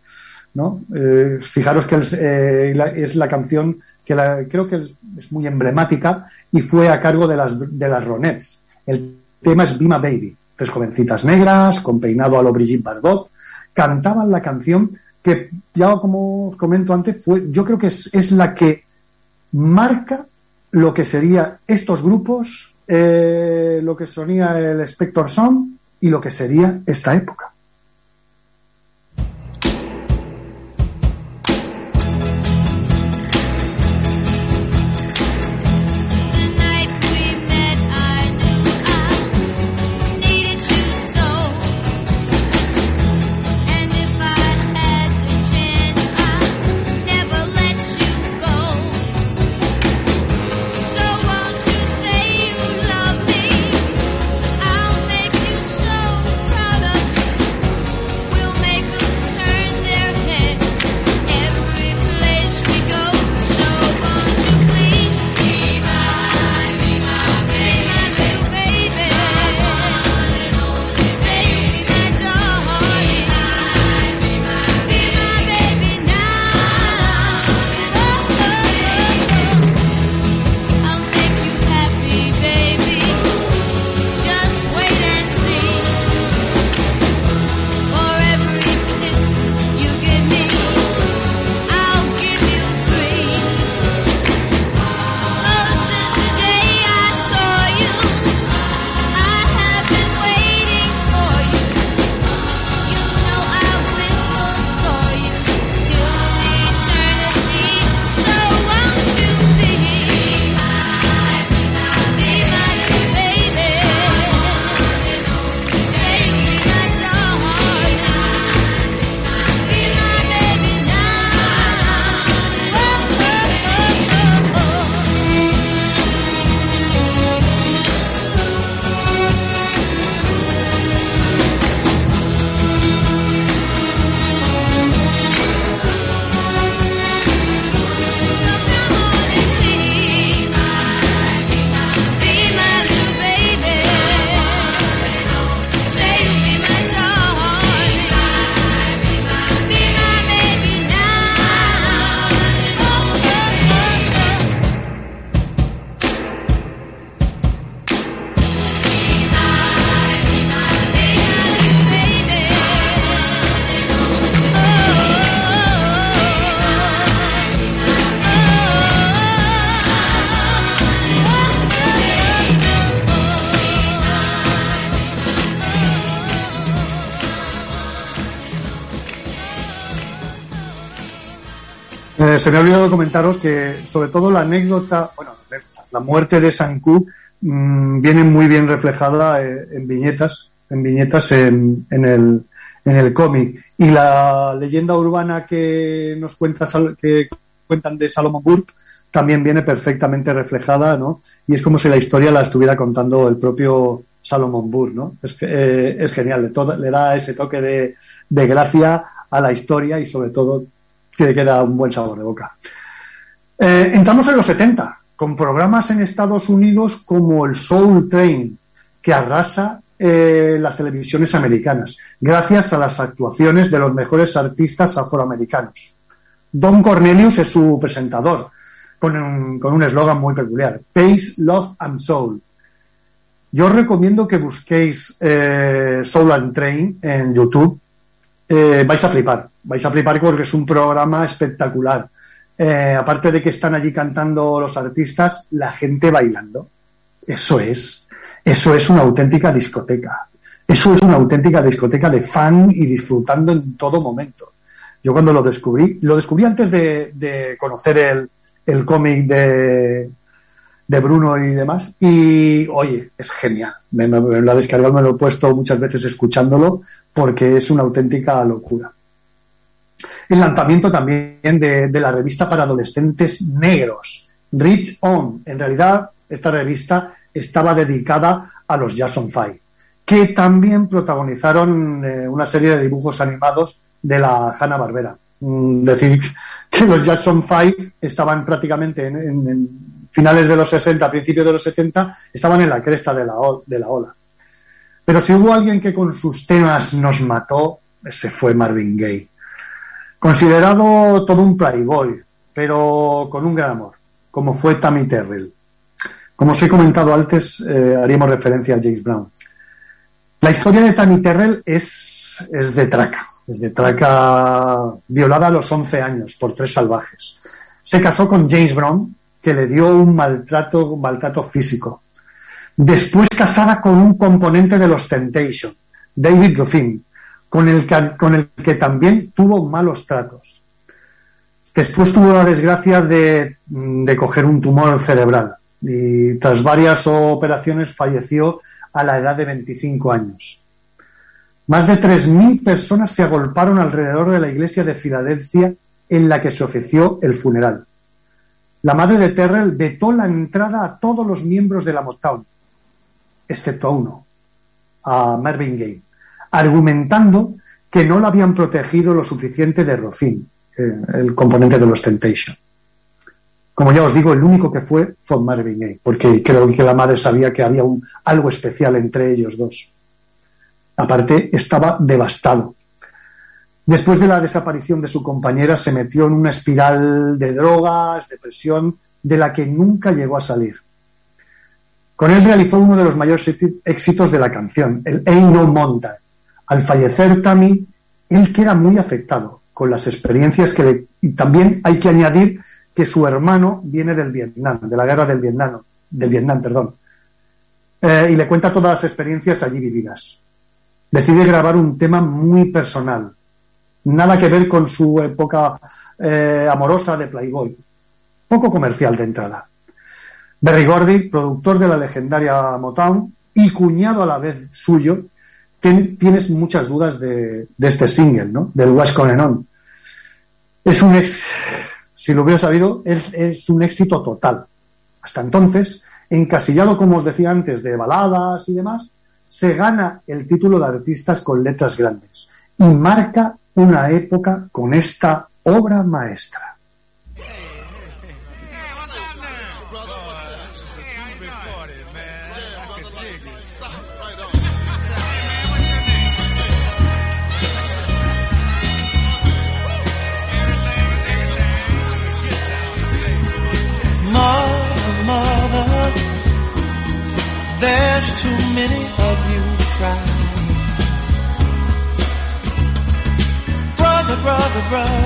¿no? Eh, fijaros que es, eh, la, es la canción que la, creo que es, es, muy emblemática y fue a cargo de las, de las Ronettes. El tema es Bima Baby. Tres jovencitas negras, con peinado a lo Brigitte Bardot, cantaban la canción que, ya como os comento antes, fue, yo creo que es, es la que marca lo que sería estos grupos, eh, lo que sonía el Spector Sound y lo que sería esta época. Se me ha olvidado comentaros que, sobre todo, la anécdota, bueno, la muerte de Sanku mmm, viene muy bien reflejada eh, en viñetas, en viñetas en, en el, en el cómic. Y la leyenda urbana que nos cuenta, que cuentan de Salomon Burke también viene perfectamente reflejada, ¿no? Y es como si la historia la estuviera contando el propio Salomon Burke, ¿no? Es, eh, es genial, le, le, da ese toque de, de gracia a la historia y sobre todo que queda un buen sabor de boca. Eh, entramos en los 70, con programas en Estados Unidos como el Soul Train, que arrasa eh, las televisiones americanas, gracias a las actuaciones de los mejores artistas afroamericanos. Don Cornelius es su presentador, con un eslogan muy peculiar, Pace, Love and Soul. Yo os recomiendo que busquéis eh, Soul and Train en YouTube. Eh, vais a flipar, vais a flipar porque es un programa espectacular. Eh, aparte de que están allí cantando los artistas, la gente bailando. Eso es. Eso es una auténtica discoteca. Eso es una auténtica discoteca de fan y disfrutando en todo momento. Yo cuando lo descubrí, lo descubrí antes de, conocer el, el cómic de, de Bruno y demás. Y oye, es genial. Me, me- lo he descargado, me lo he puesto muchas veces escuchándolo porque es una auténtica locura. El lanzamiento también de, la revista para adolescentes negros, Rich On. En realidad, esta revista estaba dedicada a los Jackson Five, que también protagonizaron eh, una serie de dibujos animados de la Hanna Barbera. decir que los Jackson Five estaban prácticamente en, finales de los 60, principios de los 70, estaban en la cresta de la ola. Pero si hubo alguien que con sus temas nos mató, ese fue Marvin Gaye. Considerado todo un playboy, pero con un gran amor, como fue Tammy Terrell. Como os he comentado antes, eh, haríamos referencia a James Brown. La historia de Tammy Terrell es, es de traca, es de traca violada a los 11 años por tres salvajes. Se casó con James Brown, que le dio un maltrato, un maltrato físico. Después casada con un componente de los Temptation, David Ruffin, con el, que, con el que también tuvo malos tratos. Después tuvo la desgracia de, de coger un tumor cerebral y tras varias operaciones falleció a la edad de 25 años. Más de 3.000 personas se agolparon alrededor de la iglesia de Filadelfia en la que se ofreció el funeral. La madre de Terrell vetó la entrada a todos los miembros de la Motown, excepto a uno, a Marvin Gaye, argumentando que no la habían protegido lo suficiente de Rocin, eh, el componente de los Temptation. Como ya os digo, el único que fue fue Marvin Gaye, porque creo que la madre sabía que había algo especial entre ellos dos. Aparte, estaba devastado. Después de la desaparición de su compañera, se metió en una espiral de drogas, depresión, de la que nunca llegó a salir. Con él realizó uno de los mayores éxitos de la canción, el Ain't No Mountain. Al fallecer Tammy, él queda muy afectado con las experiencias que le... Y también hay que añadir que su hermano viene del Vietnam, de la guerra del Vietnam, del Vietnam, perdón. Eh, y le cuenta todas las experiencias allí vividas. Decide grabar un tema muy personal, nada que ver con su época eh, amorosa de Playboy, poco comercial de entrada. Berry Gordy, productor de la legendaria Motown y cuñado a la vez suyo, tienes muchas dudas de, este single, ¿no? Del On. Es un ex, si lo hubiera sabido, es un éxito total. Hasta entonces, encasillado, como os decía antes, de baladas y demás, se gana el título de artistas con letras grandes y marca una época con esta obra maestra.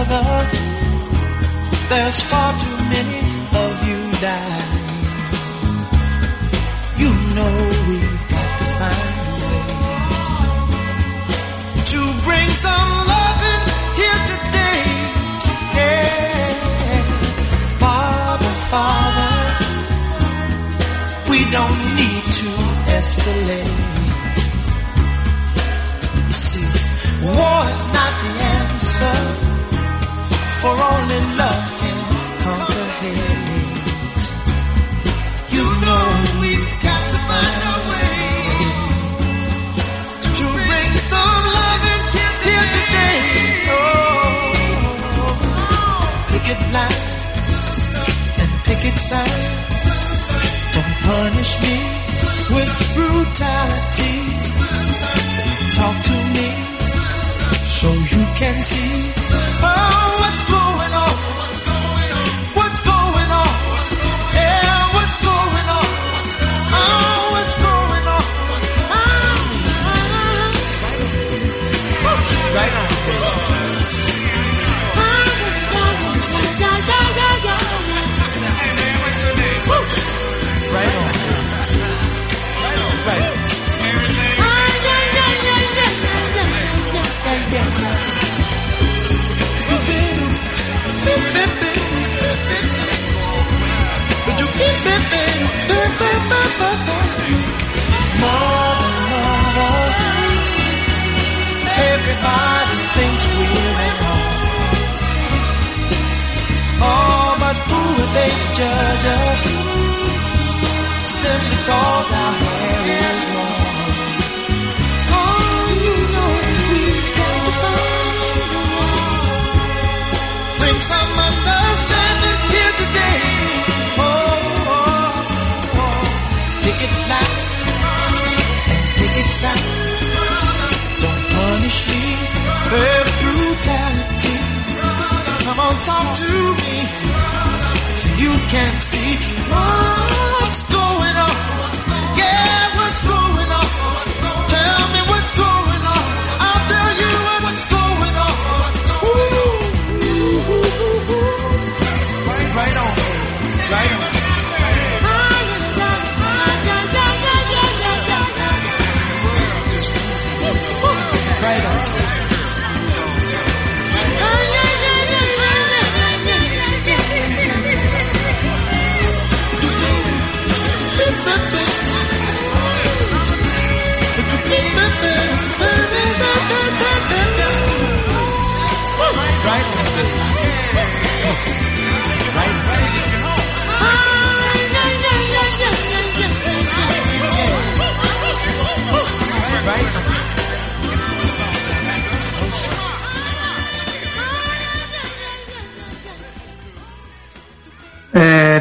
Brother, there's far too many of you dying. You know we've got to find a way to bring some love in here today. Yeah. Father, Father, we don't need to escalate. You see, war is not the answer, for only love can conquer hate. You know we've got to find a way to bring some love in here today. Oh, picket lines and picket signs. Don't punish me with brutality. Talk to me so you can see oh, what's going Everybody thinks we're at home. Oh, but who are they to judge us? Simply cause our hair is talk to me. You can't see what's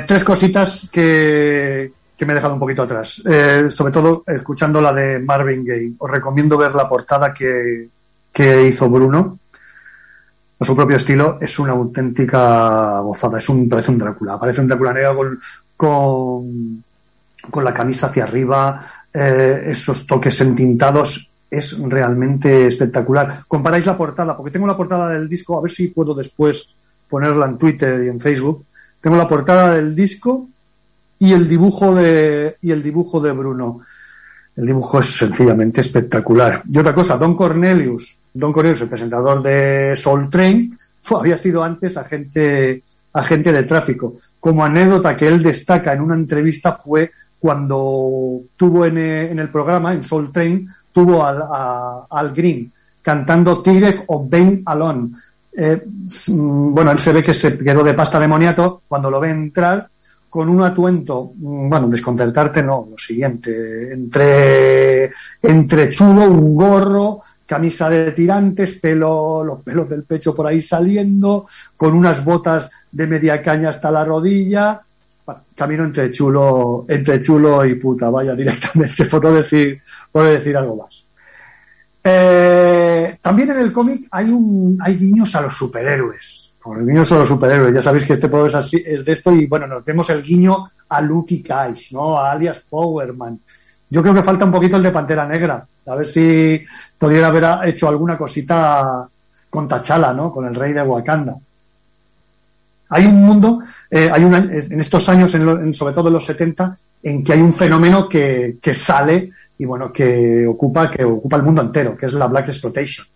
Tres cositas que, me he dejado un poquito atrás. Eh, sobre todo escuchando la de Marvin Gaye. Os recomiendo ver la portada que, hizo Bruno. A su propio estilo es una auténtica gozada. Es un, parece un Drácula. Parece un Drácula negro con, con, con la camisa hacia arriba, eh, esos toques entintados. Es realmente espectacular. Comparáis la portada, porque tengo la portada del disco, a ver si puedo después ponerla en Twitter y en Facebook. Tengo la portada del disco y el dibujo de y el dibujo de Bruno. El dibujo es sencillamente espectacular. Y otra cosa, Don Cornelius, Don Cornelius, el presentador de Soul Train, había sido antes agente, agente de tráfico. Como anécdota que él destaca en una entrevista fue cuando tuvo en, eh, en el programa, en Soul Train, tuvo al, a- al Green cantando Tigre of Bane Alone. Eh, bueno, él se ve que se quedó de pasta de moniato cuando lo ve entrar con un atuendo, mm, bueno, desconcertarte no, lo siguiente, entre, entre chulo, un gorro, camisa de tirantes, pelo, los pelos del pecho por ahí saliendo, con unas botas de media caña hasta la rodilla, camino entre chulo, entre chulo y puta, vaya directamente, por no decir, por decir algo más. Eh, también en el cómic hay un hay guiños a los superhéroes. El guiños a los superhéroes. Ya sabéis que este pueblo es así, es de esto y bueno, nos vemos el guiño a Lucky Cage, ¿no? A alias Powerman. Yo creo que falta un poquito el de Pantera Negra. A ver si pudiera haber hecho alguna cosita con T'Challa, ¿no? Con el rey de Wakanda. Hay un mundo, eh, hay una, en estos años, en lo- en- sobre todo en los 70, en que hay un fenómeno que, que sale y bueno, que ocupa, que ocupa el mundo entero, que es la Black Exploitation.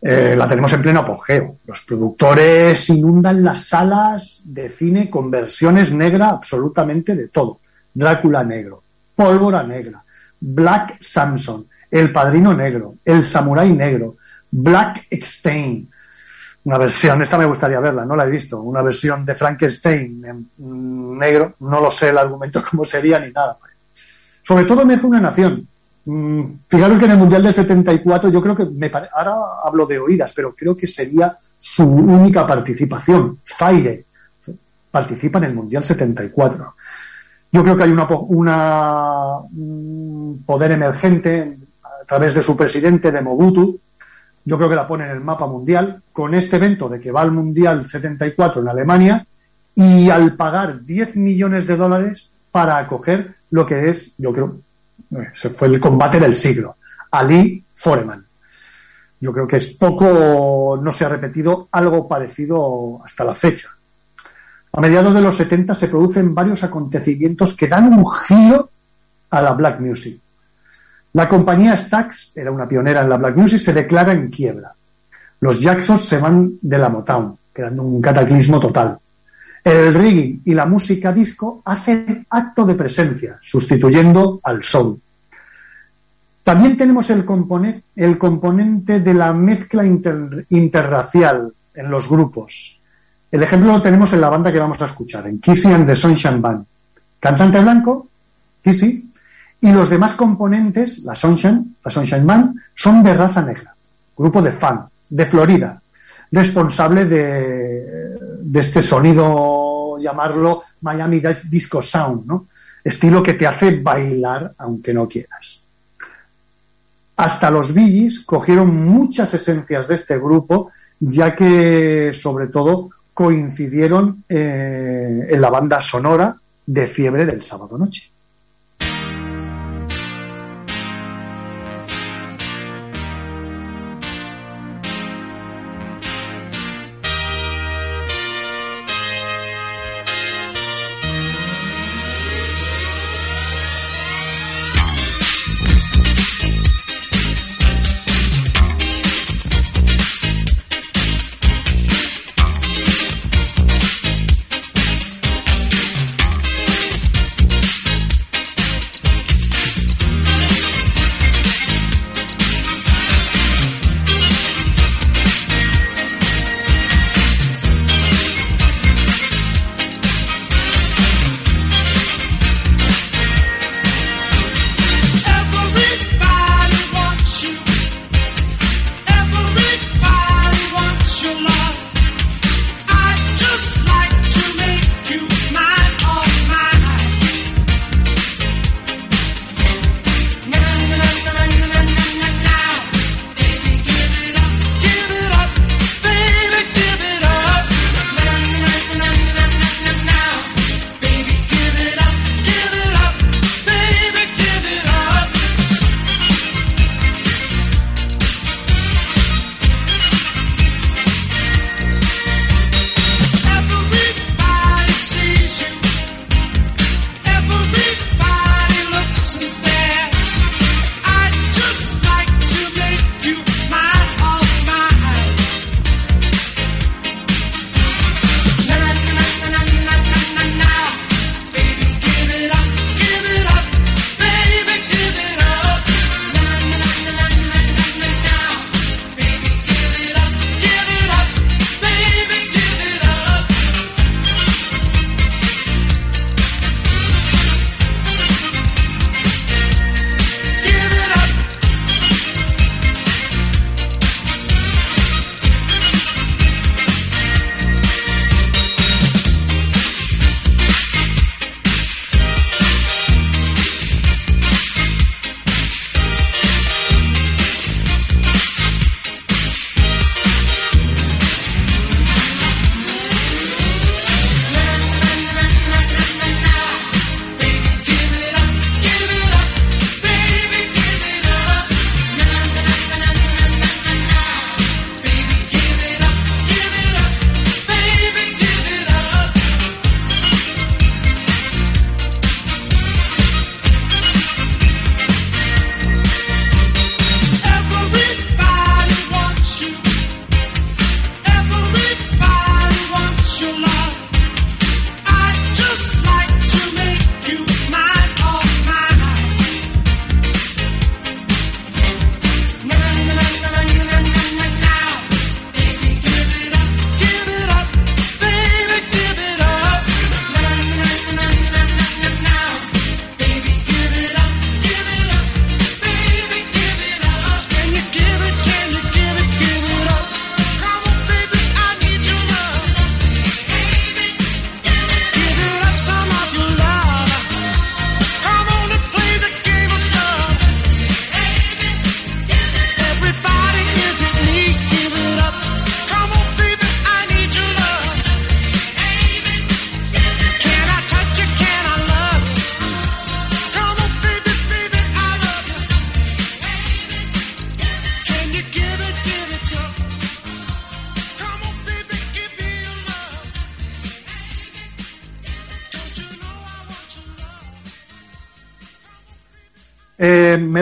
Eh, la tenemos en pleno apogeo. Los productores inundan las salas de cine con versiones negra absolutamente de todo. Drácula negro, Pólvora negra, Black Samson, El Padrino negro, El Samurái negro, Black Extain. Una versión, esta me gustaría verla, no la he visto. Una versión de Frankenstein en mm, negro, no lo sé el argumento cómo sería ni nada. Sobre todo me una nación. Mm, Fijaros que en el Mundial del 74 yo creo que, me pare- ahora hablo de oídas, pero creo que sería su única participación. Zaire participa en el Mundial 74. Yo creo que hay una, una- un poder emergente a través de su presidente, de Mobutu. Yo creo que la pone en el mapa mundial con este evento de que va al Mundial 74 en Alemania y al pagar 10 millones de dólares para acoger lo que es, yo creo, fue el combate del siglo. Ali Foreman. Yo creo que es poco, no se ha repetido algo parecido hasta la fecha. A mediados de los 70 se producen varios acontecimientos que dan un giro a la black music. La compañía Stax, era una pionera en la black music, se declara en quiebra. Los Jacksons se van de la Motown, creando un cataclismo total. El reggae y la música disco hacen acto de presencia, sustituyendo al soul. También tenemos el, compone- el componente de la mezcla inter- interracial en los grupos. El ejemplo lo tenemos en la banda que vamos a escuchar, en Kissy and the Sunshine Band. Cantante blanco, Kissy, y los demás componentes, la Sunshine, la Sunshine Band, son de raza negra. Grupo de fan, de Florida, responsable de, de este sonido, llamarlo Miami Disco Sound, ¿no? Estilo que te hace bailar aunque no quieras. Hasta los Billys cogieron muchas esencias de este grupo, ya que sobre todo
coincidieron eh, en la banda sonora de Fiebre del sábado noche.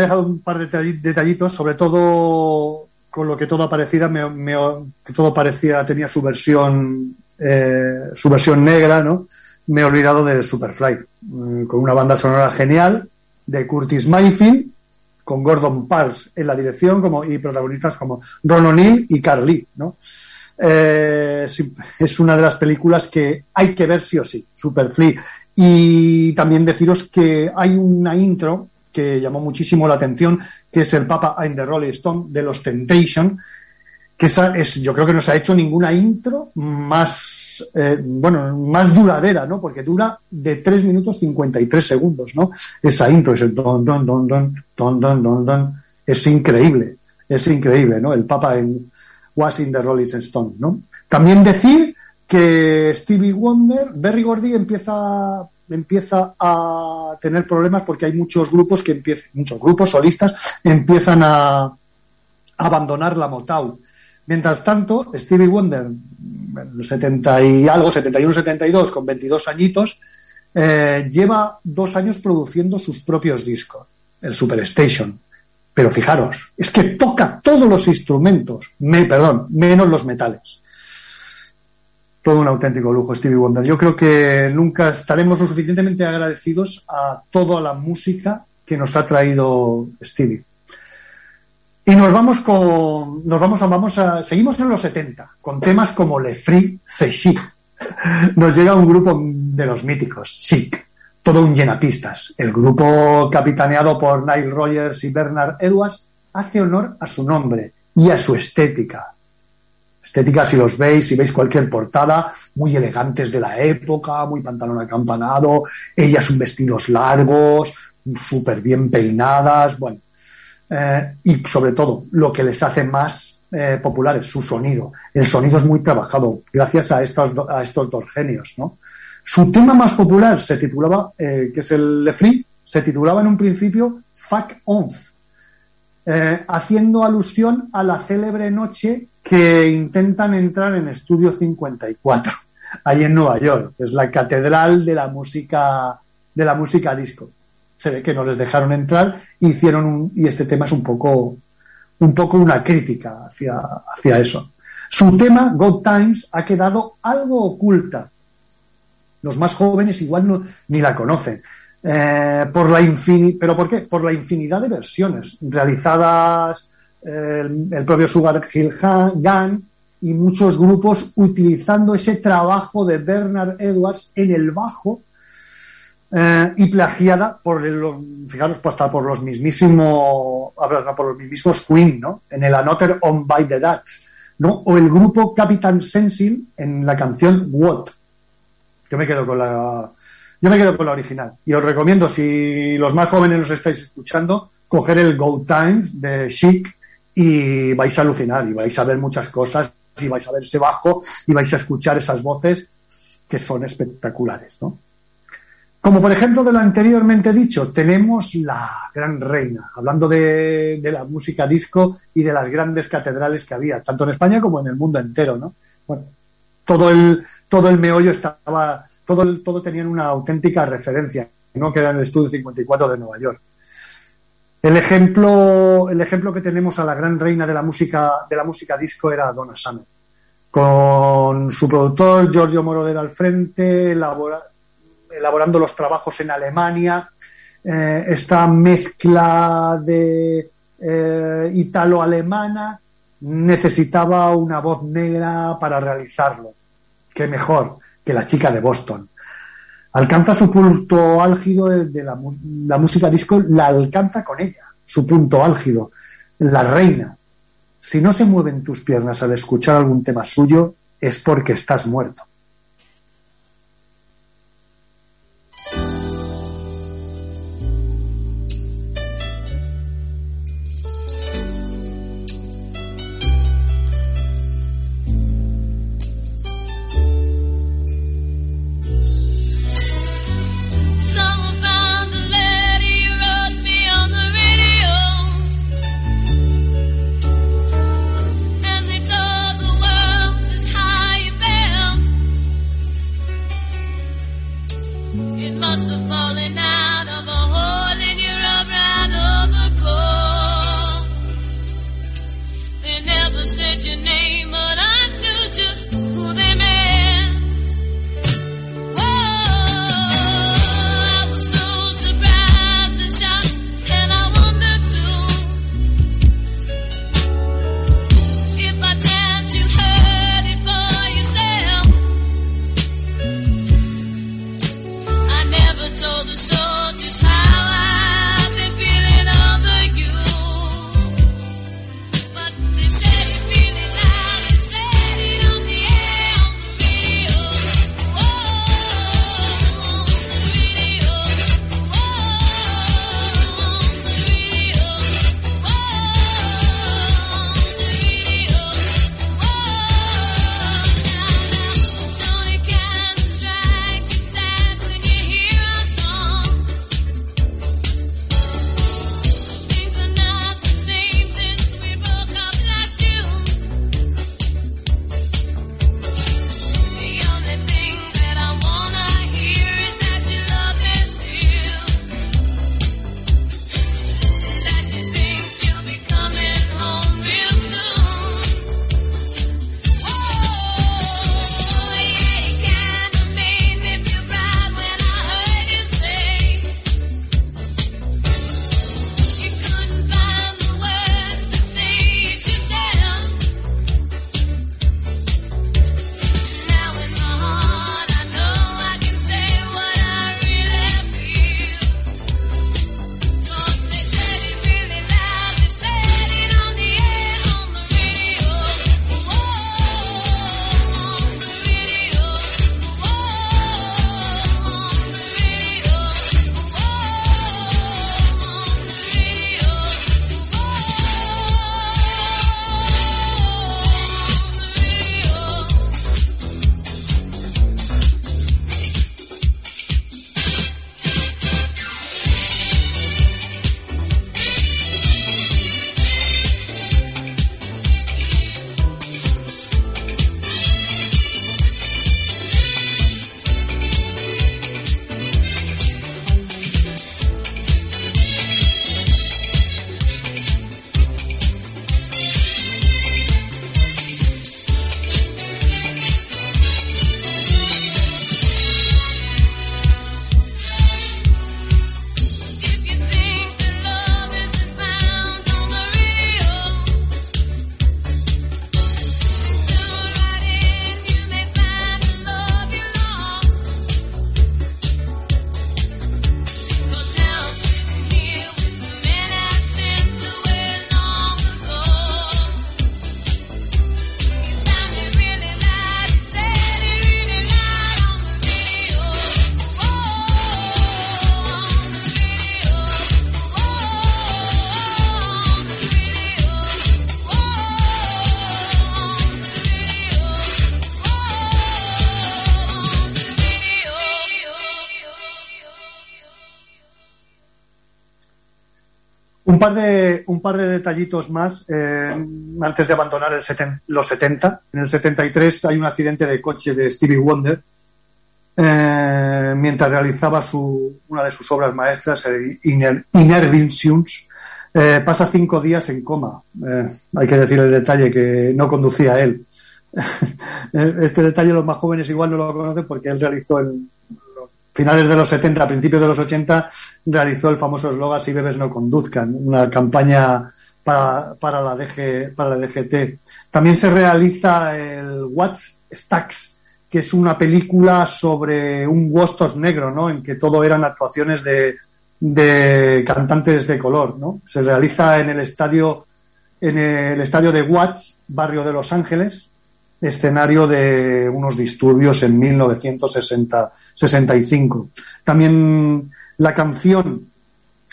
Dejado un par de detall- detallitos, sobre todo con lo que todo parecía, me, que todo parecía, tenía su versión, eh, su versión negra, ¿no? Me he olvidado de Superfly, mm, con una banda sonora genial de Curtis Mayfield, con Gordon Parks en la dirección como, y protagonistas como Ron O'Neill y Carl Lee, ¿no? Eh, es una de las películas que hay que ver sí o sí, Superfly. Y también deciros que hay una intro que llamó muchísimo la atención, que es el Papa in the Rolling Stone de los Temptation, que esa es, yo creo que no se ha hecho ninguna intro más, eh, bueno, más duradera, ¿no? Porque dura de 3 minutos 53 segundos, ¿no? Esa intro, ese don, don, don, don, don, don, don, don, es increíble, es increíble, ¿no? El Papa en Was in the Rolling Stone, ¿no? También decir
que Stevie Wonder, Berry Gordy empieza, empieza a tener problemas porque hay muchos grupos que empiezan, muchos grupos solistas empiezan a abandonar la Motown. Mientras tanto, Stevie Wonder, en los 70 y algo, 71, 72, con 22 añitos, eh, lleva dos años produciendo sus propios discos, el Superstation. Pero fijaros, es que toca todos los instrumentos, me, perdón, menos los metales. Todo un auténtico lujo, Stevie Wonder. Yo creo que nunca estaremos lo suficientemente agradecidos a toda la música que nos ha traído Stevie. Y nos vamos con, nos vamos a, vamos a, seguimos en los 70, con temas como Le Free Chic. Nos llega un grupo de los míticos, Chic, todo un llenapistas. El grupo capitaneado por Nile Rogers y Bernard Edwards hace honor a su nombre y a su estética. Estética, si los veis, si veis cualquier portada, muy elegantes de la época, muy pantalón acampanado, ellas un vestidos largos, súper bien peinadas, bueno, eh, y sobre todo lo que les hace más eh, populares, su sonido. El sonido es muy trabajado gracias a estos, do- a estos dos genios. ¿no? Su tema más popular se titulaba, eh, que es el Le Free, se titulaba en un principio Fuck Onf, eh, haciendo alusión a la célebre noche que intentan entrar en Estudio 54, ahí en Nueva York. Es la catedral de la música, de la música disco se ve que no les dejaron entrar y hicieron un, y este tema es un poco un poco una crítica hacia, hacia eso. Su tema, God Times, ha quedado algo oculta. Los más jóvenes igual no, ni la conocen. Eh, por la infini- ¿Pero por qué? Por la infinidad de versiones realizadas el, propio Sugar Hill Gang y muchos grupos utilizando ese trabajo de Bernard Edwards en el bajo eh, y plagiada por el, fijaros, pues hasta por los mismísimos, por los mismos Queen, ¿no? En el Another On by the Dutch, ¿no? O el grupo Captain Sensil en la canción What. Yo me quedo con la, yo me quedo con la original. Y os recomiendo, si los más jóvenes nos estáis escuchando, coger el Go Times de Chic y vais a alucinar y vais a ver muchas cosas y vais a ver ese bajo y vais a escuchar esas voces que son espectaculares, ¿no? Como por ejemplo de lo anteriormente dicho, tenemos la gran reina, hablando de, de la música disco y de las grandes catedrales que había, tanto en España como en el mundo entero, ¿no? Bueno, todo el, todo el meollo estaba, todo, todo tenían una auténtica referencia, ¿no? Que era el Estudio 54 de Nueva York. El ejemplo, el ejemplo que tenemos a la gran reina de la música, de la música disco era Donna Summer. Con su productor Giorgio Moroder al frente, elabora- elaborando los trabajos en Alemania, eh, esta mezcla de eh, italo-alemana necesitaba una voz negra para realizarlo. Qué mejor que la chica de Boston. Alcanza su punto álgido de, de la, la música disco, la alcanza con ella, su punto álgido, la reina. Si no se mueven tus piernas al escuchar algún tema suyo, es porque estás muerto. Un par de, un par de detallitos más eh, antes de abandonar el los 70. En el 73 hay un accidente de coche de Stevie Wonder eh, mientras realizaba su, una de sus obras maestras, el Inner Visions. Eh, pasa cinco días en coma. Hay que decir el detalle que no conducía él. este detalle los más jóvenes igual no lo conocen porque él realizó en finales de los 70, a principios de los 80, realizó el famoso eslogan Si bebes no conduzcan, una campaña para, para, la, DG, para la DGT. También se realiza el What's Stacks, que es una película sobre un Wostos negro, ¿no? En que todo eran actuaciones de, de cantantes de color, ¿no? Se realiza en el estadio, en el estadio de Watts, barrio de Los Ángeles, escenario de unos disturbios en 1965. También la canción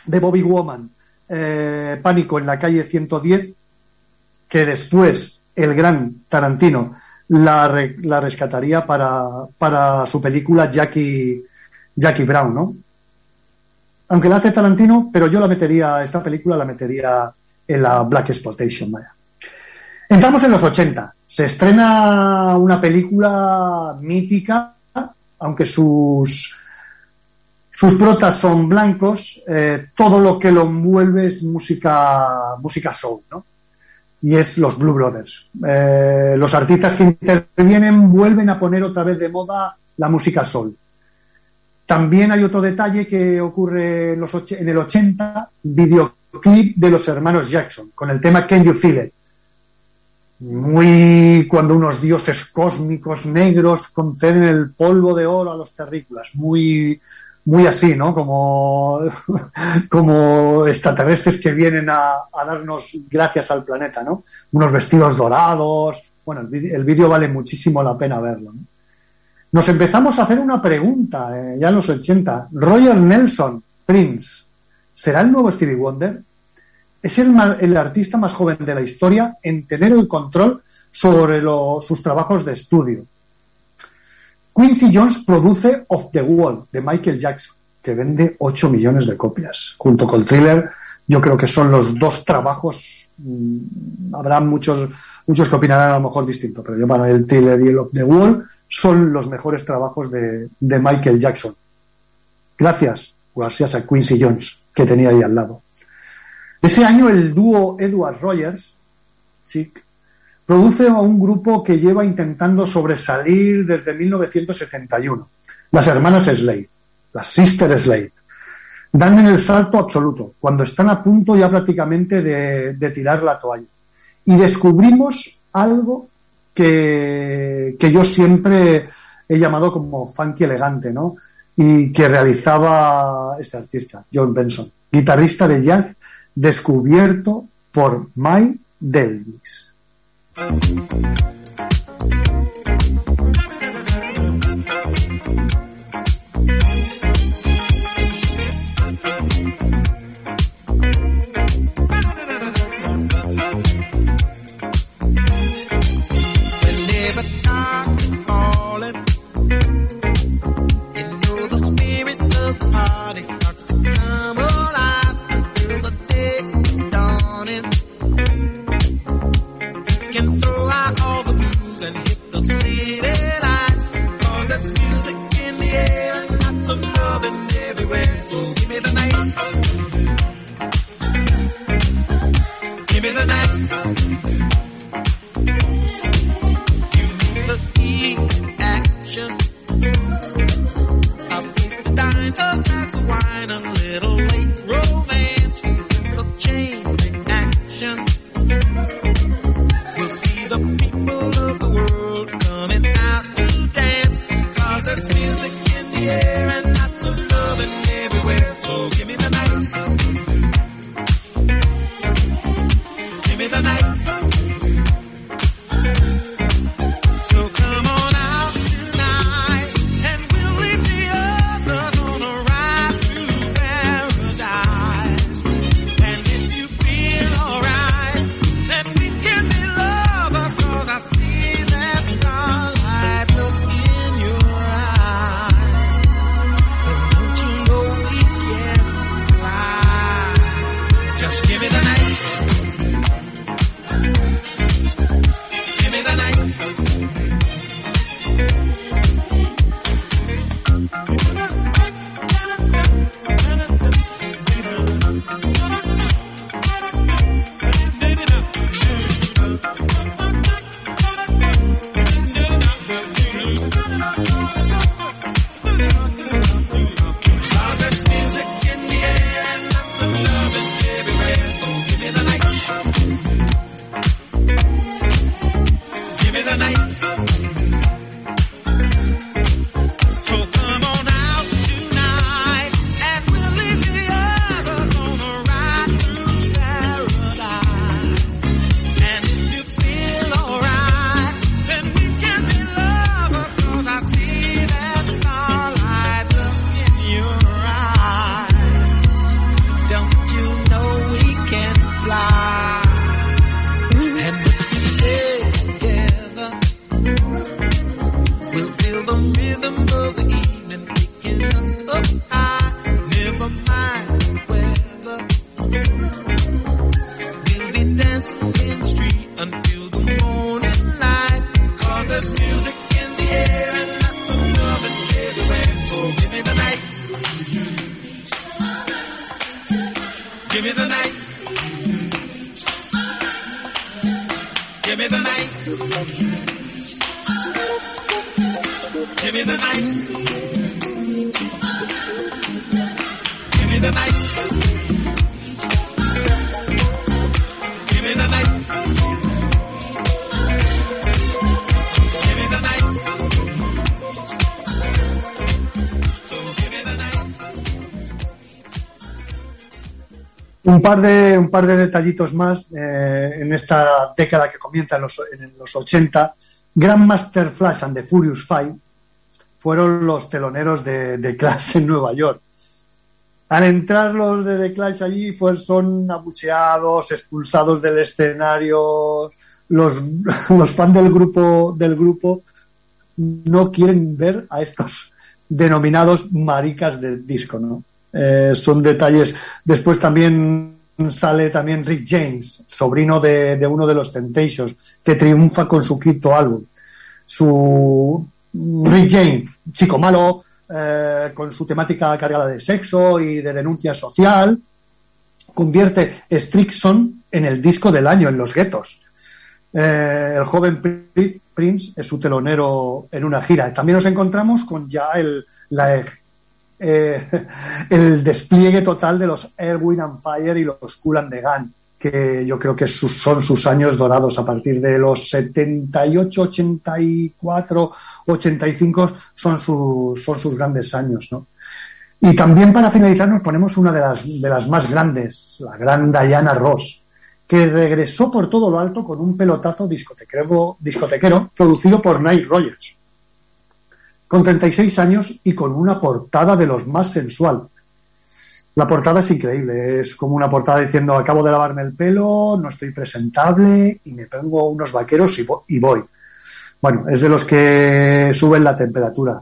de Bobby Woman, eh, Pánico en la calle 110, que después el gran Tarantino la, re, la rescataría para, para, su película Jackie, Jackie Brown, ¿no? Aunque la hace Tarantino, pero yo la metería, esta película la metería en la Black Exploitation, vaya. Entramos en los 80. Se estrena una película mítica, aunque sus, sus protas son blancos, eh, todo lo que lo envuelve es música, música soul, ¿no? Y es los Blue Brothers. Eh, los artistas que intervienen vuelven a poner otra vez de moda la música soul. También hay otro detalle que ocurre en, los en el 80, videoclip de los hermanos Jackson, con el tema Can You Feel It muy cuando unos dioses cósmicos negros conceden el polvo de oro a los terrícolas, muy, muy así, ¿no? Como, como extraterrestres que vienen a, a, darnos gracias al planeta, ¿no? Unos vestidos dorados. Bueno, el vídeo vale muchísimo la pena verlo. ¿no? Nos empezamos a hacer una pregunta eh, ya en los 80. Roger Nelson, Prince, ¿será el nuevo Stevie Wonder? Es el, artista más joven de la historia en tener el control sobre sus trabajos de estudio. Quincy Jones produce Off the Wall de Michael Jackson, que vende 8 millones de copias. Junto con thriller, yo creo que son los dos trabajos. Mmm, habrá muchos, muchos que opinarán a lo mejor distinto, pero yo para el thriller y el Off the Wall son los mejores trabajos de, de Michael Jackson. Gracias, gracias a Quincy Jones, que tenía ahí al lado. Ese año el dúo Edward Rogers, Chic, produce a un grupo que lleva intentando sobresalir desde 1971, las hermanas Slade, las Sister Slade. Dan en el salto absoluto, cuando están a punto ya prácticamente de, de tirar la toalla. Y descubrimos algo que, que yo siempre he llamado como funky elegante, ¿no? Y que realizaba este artista, John Benson, guitarrista de jazz descubierto por Mike Davis. De, un par de detallitos más eh, en esta década que comienza en los, en los 80. Grandmaster Flash and the Furious Five fueron los teloneros de, de Clash en Nueva York. Al entrar los de The Clash allí, pues son abucheados, expulsados del escenario. Los, los fans del grupo, del grupo no quieren ver a estos denominados maricas del disco, ¿no? Eh, son detalles. Después también sale también Rick James, sobrino de, de uno de los Temptations, que triunfa con su quinto álbum. Su Rick James, chico malo, eh, con su temática cargada de sexo y de denuncia social, convierte Strixon en el disco del año en los guetos. Eh, el joven Pri- Prince es su telonero en una gira. También nos encontramos con ya el, la, eh, el despliegue total de los Air, Wind and Fire y los Cool and the Gun, que yo creo que son sus años dorados a partir de los 78, 84, 85 son, sus son sus grandes años, ¿no? Y también para finalizar nos ponemos una de las, de las más grandes, la gran Diana Ross, que regresó por todo lo alto con un pelotazo discotequero, discotequero producido por Nile Rogers con 36 años y con una portada de los más sensual. La portada es increíble, es como una portada diciendo acabo de lavarme el pelo, no estoy presentable y me pongo unos vaqueros y vo- y voy. Bueno, es de los que suben la temperatura.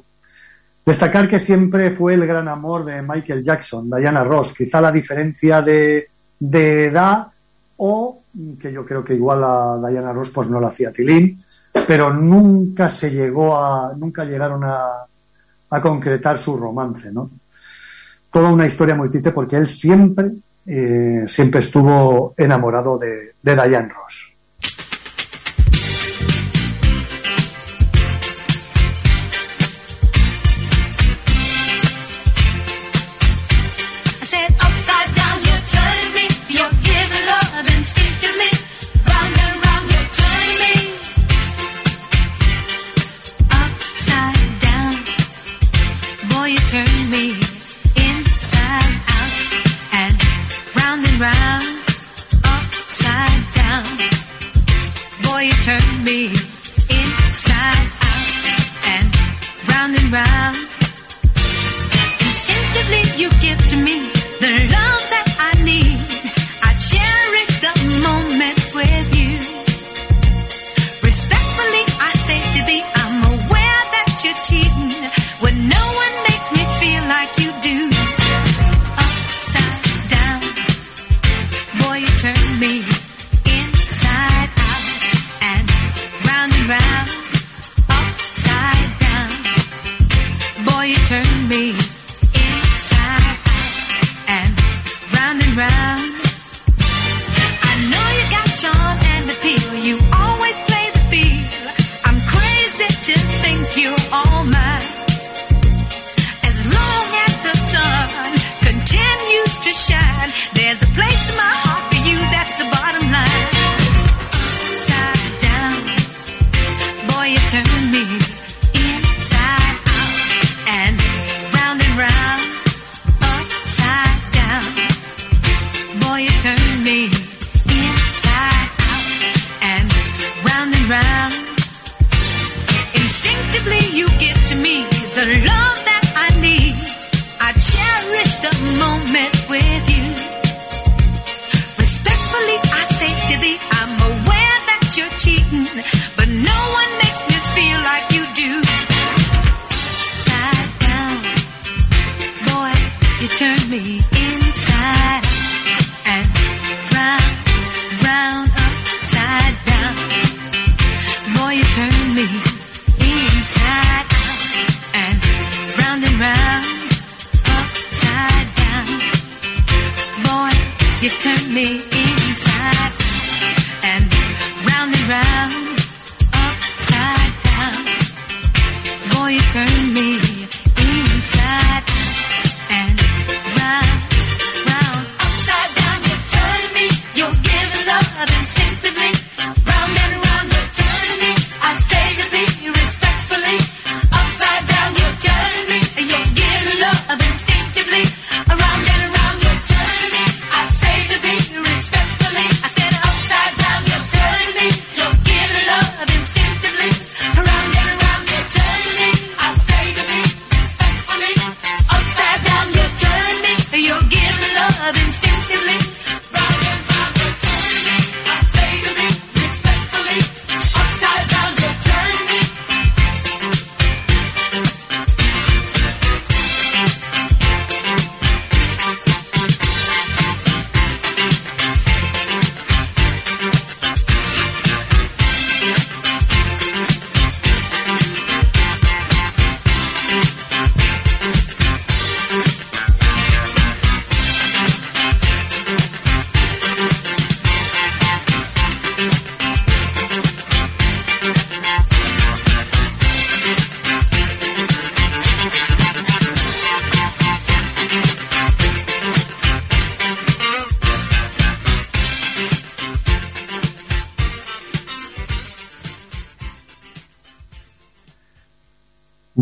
Destacar que siempre fue el gran amor de Michael Jackson, Diana Ross, quizá la diferencia de, de edad o que yo creo que igual a Diana Ross pues no la hacía Tilín, pero nunca se llegó a, nunca llegaron a, a concretar su romance, ¿no? Toda una historia muy triste porque él siempre, eh, siempre estuvo enamorado de, de Diane Ross.
Round and round. Instinctively, you give to me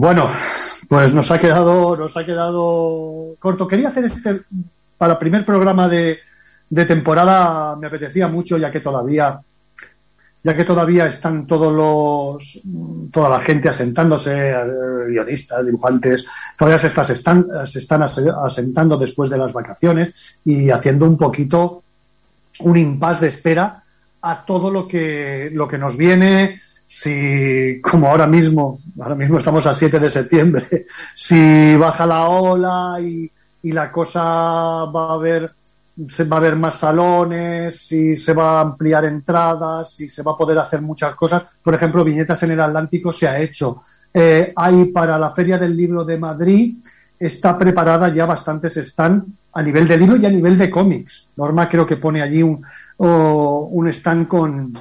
Bueno, pues nos ha quedado, nos ha quedado corto. Quería hacer este para primer programa de, de temporada, me apetecía mucho, ya que todavía, ya que todavía están todos los, toda la gente asentándose, guionistas, dibujantes, todavía se, se están, se están ase- asentando después de las vacaciones y haciendo un poquito un impasse de espera a todo lo que, lo que nos viene. Si, como ahora mismo, ahora mismo estamos a 7 de septiembre, si baja la ola y, y la cosa va a haber, se va a haber más salones, si se va a ampliar entradas, si se va a poder hacer muchas cosas. Por ejemplo, Viñetas en el Atlántico se ha hecho. Eh, hay para la Feria del Libro de Madrid, está preparada ya bastantes están a nivel de libro y a nivel de cómics. Norma creo que pone allí un, o- un stand con,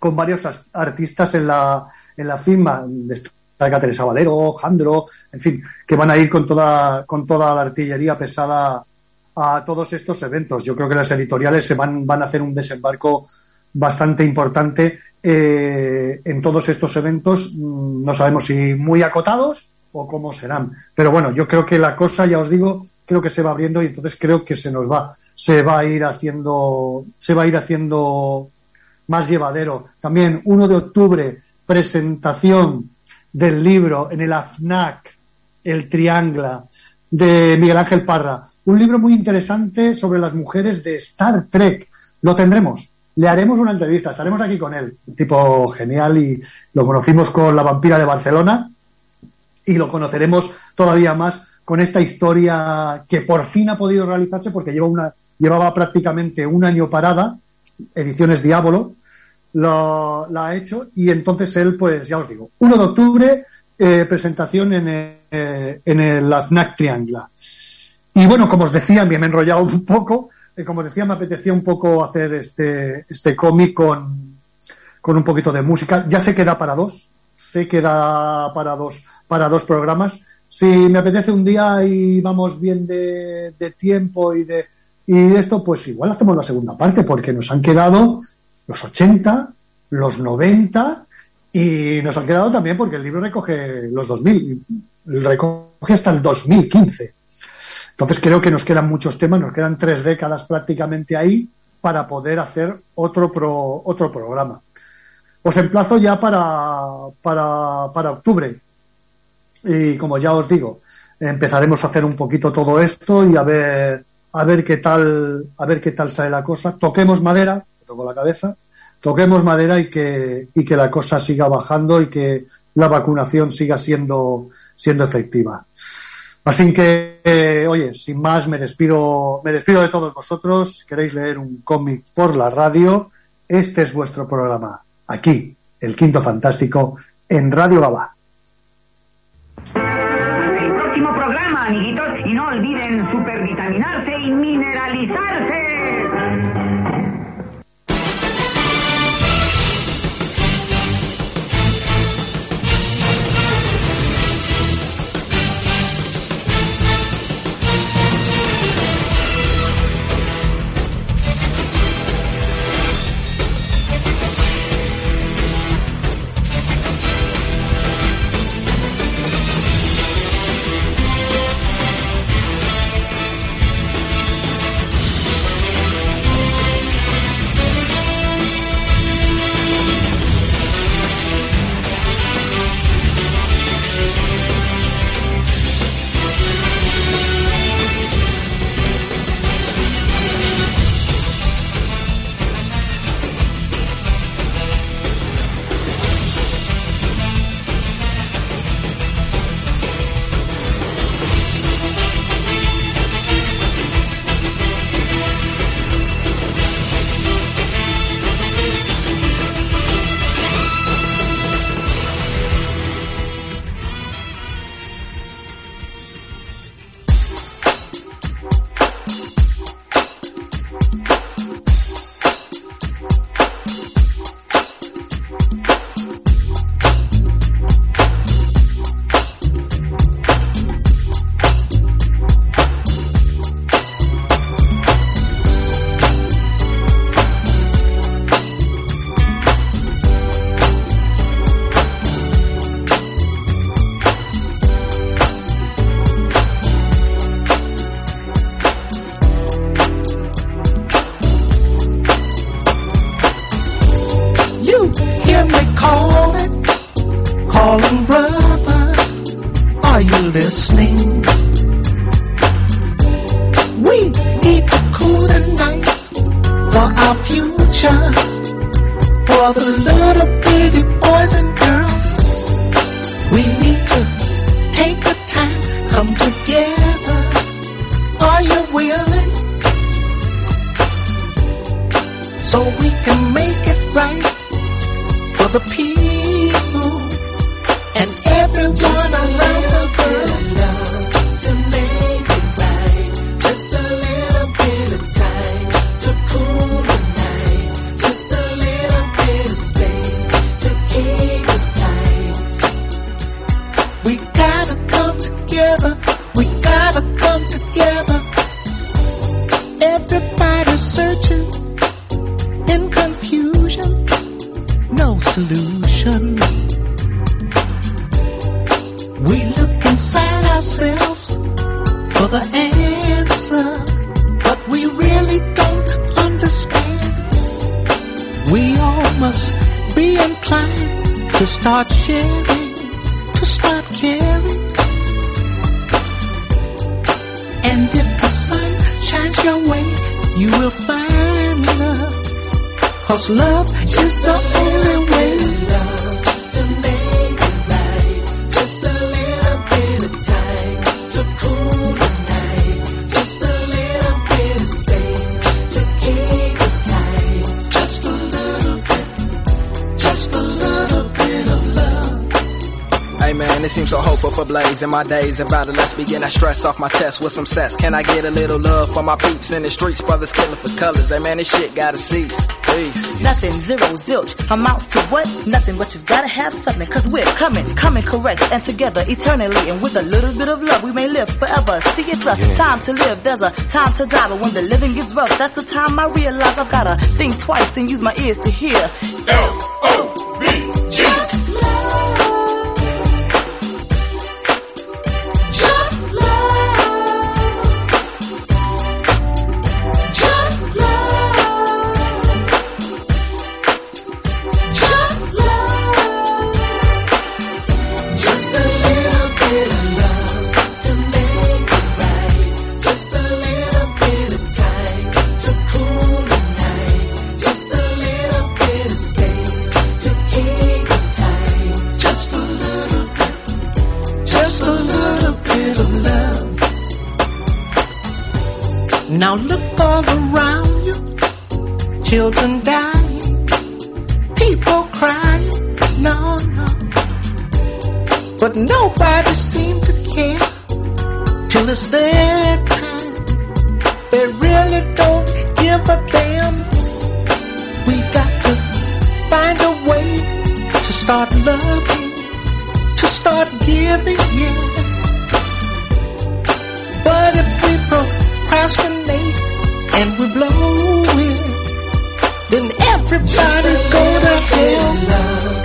con varios as- artistas en la, en la firma. Destaca Teresa Valero, Jandro, en fin, que van a ir con toda, con toda la artillería pesada a todos estos eventos. Yo creo que las editoriales se van, van a hacer un desembarco bastante importante eh, en todos estos eventos. Mm, No sabemos si muy acotados o cómo serán. Pero bueno, yo creo que la cosa, ya os digo, creo que se va abriendo y entonces creo que se nos va, se va a ir haciendo, se va a ir haciendo más llevadero. También 1 de octubre, presentación del libro en el AFNAC, El Triangla, de Miguel Ángel Parra. Un libro muy interesante sobre las mujeres de Star Trek. Lo tendremos. Le haremos una entrevista, estaremos aquí con él. Un tipo genial y lo conocimos con La vampira de Barcelona y lo conoceremos todavía más con esta historia que por fin ha podido realizarse porque lleva una, llevaba prácticamente un año parada, Ediciones Diablo, lo- la ha hecho y entonces él, pues ya os digo, 1 de octubre, eh, presentación en el, eh, en el AFNAC Triangla. Y bueno, como os decía, me he enrollado un poco, eh, como os decía, me apetecía un poco hacer este, este cómic con, con un poquito de música. Ya se queda para dos, sé que da para dos, para dos programas. Si me apetece un día y vamos bien de, de tiempo y de y esto, pues igual hacemos la segunda parte, porque nos han quedado los 80, los 90 y nos han quedado también porque el libro recoge los 2000, recoge hasta el 2015. Entonces creo que nos quedan muchos temas, nos quedan tres décadas prácticamente ahí para poder hacer otro, pro- otro programa. Os emplazo ya para, para, para octubre. Y como ya os digo, empezaremos a hacer un poquito todo esto y a ver, a ver qué tal, a ver qué tal sale la cosa. Toquemos madera, con la cabeza. Toquemos madera y que, y que la cosa siga bajando y que la vacunación siga siendo, siendo efectiva. Así que, eh, oye, sin más, me despido, me despido de todos vosotros. Queréis leer un cómic por la radio. Este es vuestro programa. Aquí, el Quinto Fantástico, en Radio Baba.
El próximo programa, amiguitos, y no olviden
super in
my days about to let's begin I stress off my chest with some sets. Can I get a little love for my peeps in the streets? Brothers killing for colors. Hey man, this shit gotta cease. Peace.
Nothing, zero, zilch. Amounts to what? Nothing, but you gotta have something. Cause we're coming, coming correct, and together eternally. And with a little bit of love, we may live forever. See, it's a
yeah.
time to live, there's a time to die. But when the living gets rough, that's the time I realize I've gotta think twice and use my ears to hear
and. People cry, no, no. But nobody seems to care till
it's their time. They really don't give a damn. We got to find a way to start loving, to start giving, yeah. But if we procrastinate and we blow it, then everybody go to hell.